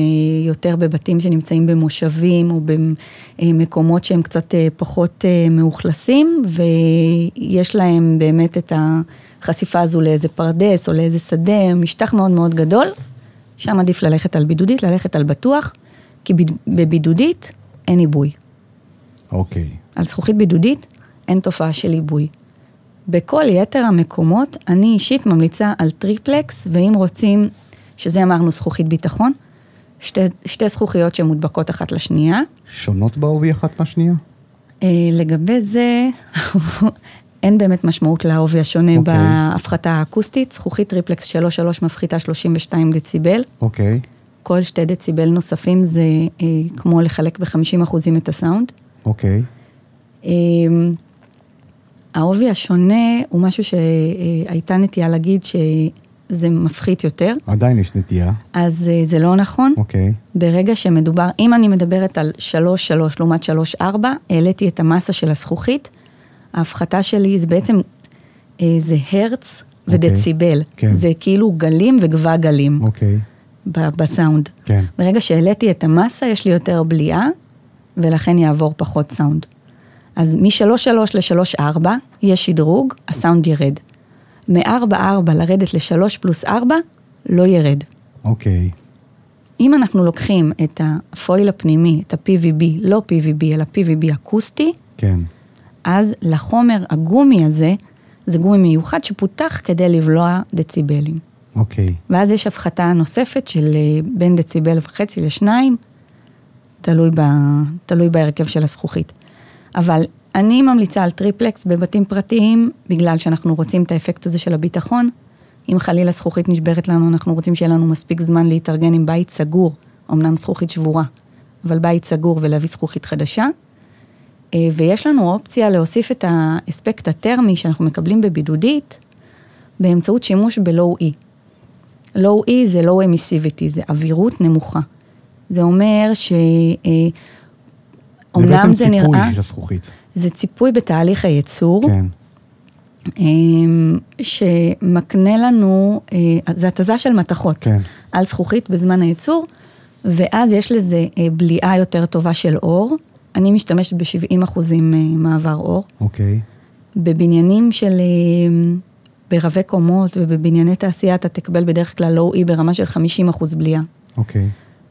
יותר בבתים שנמצאים במושבים או במקומות שהם קצת אה, פחות אה, מאוכלסים, ויש להם באמת את החשיפה הזו לאיזה פרדס או לאיזה שדה, משטח מאוד מאוד גדול, שם עדיף ללכת על בידודית, ללכת על בטוח, כי בבידודית אין עיבוי. אוקיי. על זכוכית בידודית אין תופעה של עיבוי. בכל יתר המקומות, אני אישית ממליצה על טריפלקס, ואם רוצים, שזה אמרנו זכוכית ביטחון, שתי, שתי זכוכיות שמודבקות אחת לשנייה. שונות בעובי אחת מהשנייה? אה, לגבי זה, אין באמת משמעות לעובי השונה אוקיי. בהפחתה האקוסטית. זכוכית טריפלקס 3.3 מפחיתה 32 דציבל. אוקיי. כל שתי דציבל נוספים זה אה, כמו לחלק ב-50 אחוזים את הסאונד. אוקיי. אמ, העובי השונה הוא משהו שהייתה נטייה להגיד שזה מפחית יותר, עדיין יש נטייה. אז אה, זה לא נכון. אוקיי. ברגע שמדובר, אם אני מדברת על 3-3 לעומת 3-4, העליתי את המסה של הזכוכית, ההפחתה שלי זה בעצם, אה, זה הרץ אוקיי. ודציבל. כן. זה כאילו גלים וגבה גלים אוקיי. ב- בסאונד. כן. ברגע שהעליתי את המסה, יש לי יותר בליעה, ולכן יעבור פחות סאונד. אז מ-3.3 ל-3.4 יש שדרוג, הסאונד ירד. מ-4.4 לרדת ל-3 פלוס 4, לא ירד. אוקיי. אם אנחנו לוקחים את הפויל הפנימי, את ה-PVB, לא PVB, אלא PVB אקוסטי, כן. אז לחומר הגומי הזה, זה גומי מיוחד שפותח כדי לבלוע דציבלים. אוקיי. ואז יש הפחתה נוספת של אה, בין דציבל וחצי לשניים, תלוי, ב, תלוי בהרכב של הזכוכית. אבל אני ממליצה על טריפלקס בבתים פרטיים, בגלל שאנחנו רוצים את האפקט הזה של הביטחון. אם חלילה זכוכית נשברת לנו, אנחנו רוצים שיהיה לנו מספיק זמן להתארגן עם בית סגור, אמנם זכוכית שבורה, אבל בית סגור ולהביא זכוכית חדשה. אה, ויש לנו אופציה להוסיף את האספקט הטרמי שאנחנו מקבלים בבידודית, באמצעות שימוש ב-Low-E. Low-E זה Emissivity, זה אווירות נמוכה. זה אומר ש... אה, אומנם זה נראה... זה בעצם ציפוי של הזכוכית. זה ציפוי בתהליך הייצור. כן. אמ, שמקנה לנו, אה, זה התזה של מתכות כן. על זכוכית בזמן הייצור, ואז יש לזה אה, בליעה יותר טובה של אור. אני משתמשת ב-70 אחוזים אה, מעבר אור. אוקיי. בבניינים של, ברבי קומות ובבנייני תעשייה אתה תקבל בדרך כלל לואו-אי ברמה של 50 אחוז בליעה. אוקיי.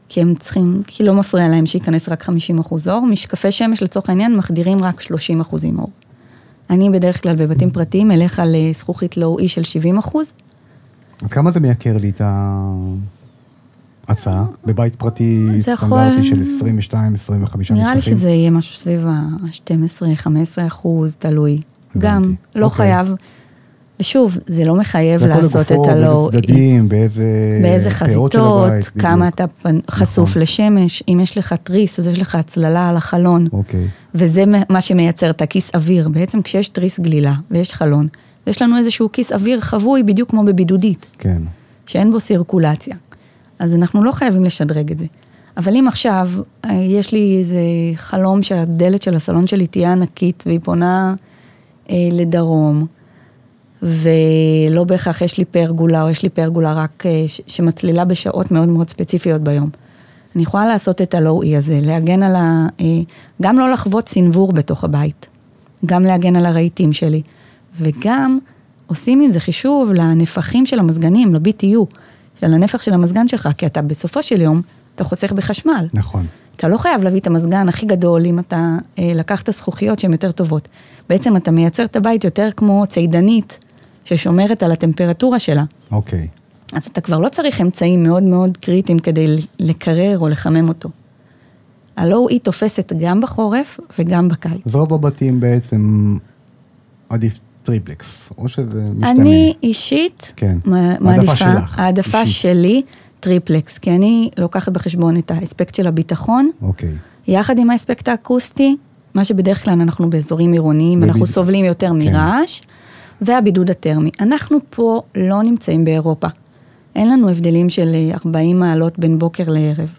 כי הם צריכים, כי לא מפריע להם שייכנס רק 50 אחוז אור. משקפי שמש לצורך העניין מחדירים רק 30 אחוזים אור. אני בדרך כלל בבתים פרטיים אלך על אה, זכוכית לואו-אי של 70 אחוז. עד כמה זה מייקר לי את ההצעה? בבית פרטי זה יכול- סטנדרטי של 22, 25 נראה לי משטחים? שזה יהיה משהו סביב ה-12-15 אחוז, תלוי. גם, לא אוקיי. חייב. ושוב, זה לא מחייב לעשות את הלואו-אי. באיזה צדדים, באיזה... באיזה חזיתות, הבית, כמה בדיוק. אתה פנ- חשוף נכון. לשמש, אם יש לך תריס, אז יש לך הצללה על החלון. אוקיי. וזה מה שמייצר את הכיס אוויר. בעצם כשיש תריס גלילה ויש חלון, יש לנו איזשהו כיס אוויר חבוי בדיוק כמו בבידודית, כן. שאין בו סירקולציה. אז אנחנו לא חייבים לשדרג את זה. אבל אם עכשיו אה, יש לי איזה חלום שהדלת של הסלון שלי תהיה ענקית והיא פונה אה, לדרום, ולא בהכרח יש לי פרגולה או יש לי פרגולה רק אה, שמצלילה בשעות מאוד מאוד ספציפיות ביום. אני יכולה לעשות את הלואו-אי הזה, להגן על ה... אה, גם לא לחוות סנוור בתוך הבית, גם להגן על הרהיטים שלי, וגם עושים עם זה חישוב לנפחים של המזגנים, ל-BTU, של הנפח של המזגן שלך, כי אתה בסופו של יום, אתה חוסך בחשמל. נכון. אתה לא חייב להביא את המזגן הכי גדול אם אתה אה, לקחת זכוכיות שהן יותר טובות. בעצם אתה מייצר את הבית יותר כמו צידנית, ששומרת על הטמפרטורה שלה. אוקיי. אז אתה כבר לא צריך אמצעים מאוד מאוד קריטיים כדי לקרר או לחמם אותו. ה Low-E תופסת גם בחורף וגם בקיץ. אז רוב הבתים בעצם עדיף טריפלקס, או שזה משתנה. אני אישית כן. העדפה מעדיפה, שלך, העדפה אישית. שלי, טריפלקס, כי אני לוקחת בחשבון את האספקט של הביטחון, אוקיי. יחד עם האספקט האקוסטי, מה שבדרך כלל אנחנו באזורים עירוניים, בביד- אנחנו סובלים יותר כן. מרעש, והבידוד הטרמי. אנחנו פה לא נמצאים באירופה. אין לנו הבדלים של אה, 40 מעלות בין בוקר לערב.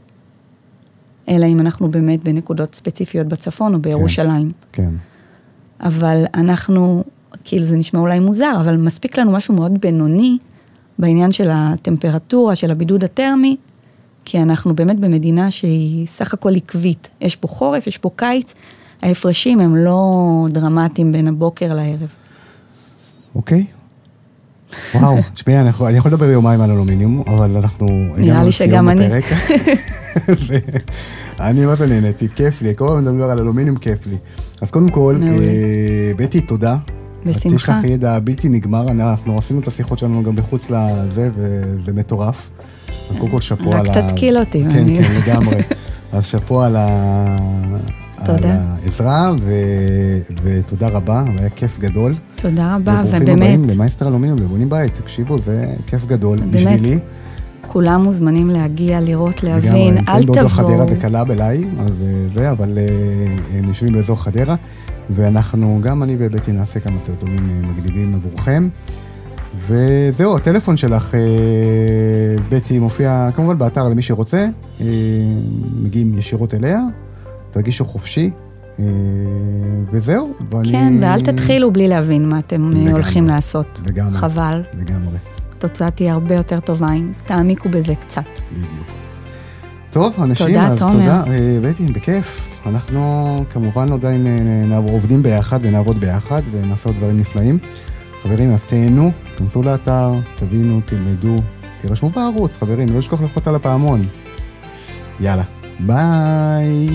אלא אם אנחנו באמת בנקודות ספציפיות בצפון או בירושלים. כן. אבל אנחנו, כאילו זה נשמע אולי מוזר, אבל מספיק לנו משהו מאוד בינוני בעניין של הטמפרטורה, של הבידוד הטרמי, כי אנחנו באמת במדינה שהיא סך הכל עקבית. יש פה חורף, יש פה קיץ, ההפרשים הם לא דרמטיים בין הבוקר לערב. אוקיי. וואו, תשמעי, אני יכול- לדבר יומיים על אלומיניום, אבל אנחנו... הגענו לי שגם אני. אני זה נהניתי, כיף לי, כל הזמן מדבר על אלומיניום, כיף לי. אז קודם כל. אה, בטי, תודה. בשמחה. יש לך ידע בלתי נגמר, אנחנו עשינו את השיחות שלנו גם מחוץ לזה, וזה מטורף. אז קודם כל שאפו רק על ה... תתקיל אותי, כן, כן, לגמרי. אז שאפו על ה... תודה. על העזרה, ו... ותודה רבה, היה כיף גדול. תודה רבה, וברוכים ובאמת, הבאים למייסטר אלומיניום ובונים בית, תקשיבו, זה כיף גדול באמת, בשבילי. כולם מוזמנים להגיע, לראות, לגמרי, להבין, אל כן באזור חדרה תבואו. וקלאב אליי, אז אה, זה, אבל אה, הם יושבים באזור חדרה, ואנחנו, גם אני ובטי נעשה כמה סרטונים אה, מגניבים עבורכם. וזהו, הטלפון שלך, בטי, מופיע כמובן באתר למי שרוצה, מגיעים ישירות אליה, תרגישו חופשי, אה, וזהו. ואני... כן, ואל תתחילו בלי להבין מה אתם אה, לגמרי. הולכים לעשות. לגמרי. חבל. לגמרי. התוצאה תהיה הרבה יותר טובה אם תעמיקו בזה קצת. בדיוק. טוב, אנשים, תודה, אז תומר. תודה, אה, בטי, בכיף. אנחנו כמובן עדיין אה, נעבור- עובדים ביחד ונעבוד ביחד ונעשה עוד דברים נפלאים. חברים, אז תהנו, כנסו לאתר, תבינו, תלמדו, תירשמו בערוץ, חברים, לא לשכוח ללחוץ על הפעמון. יאללה, ביי.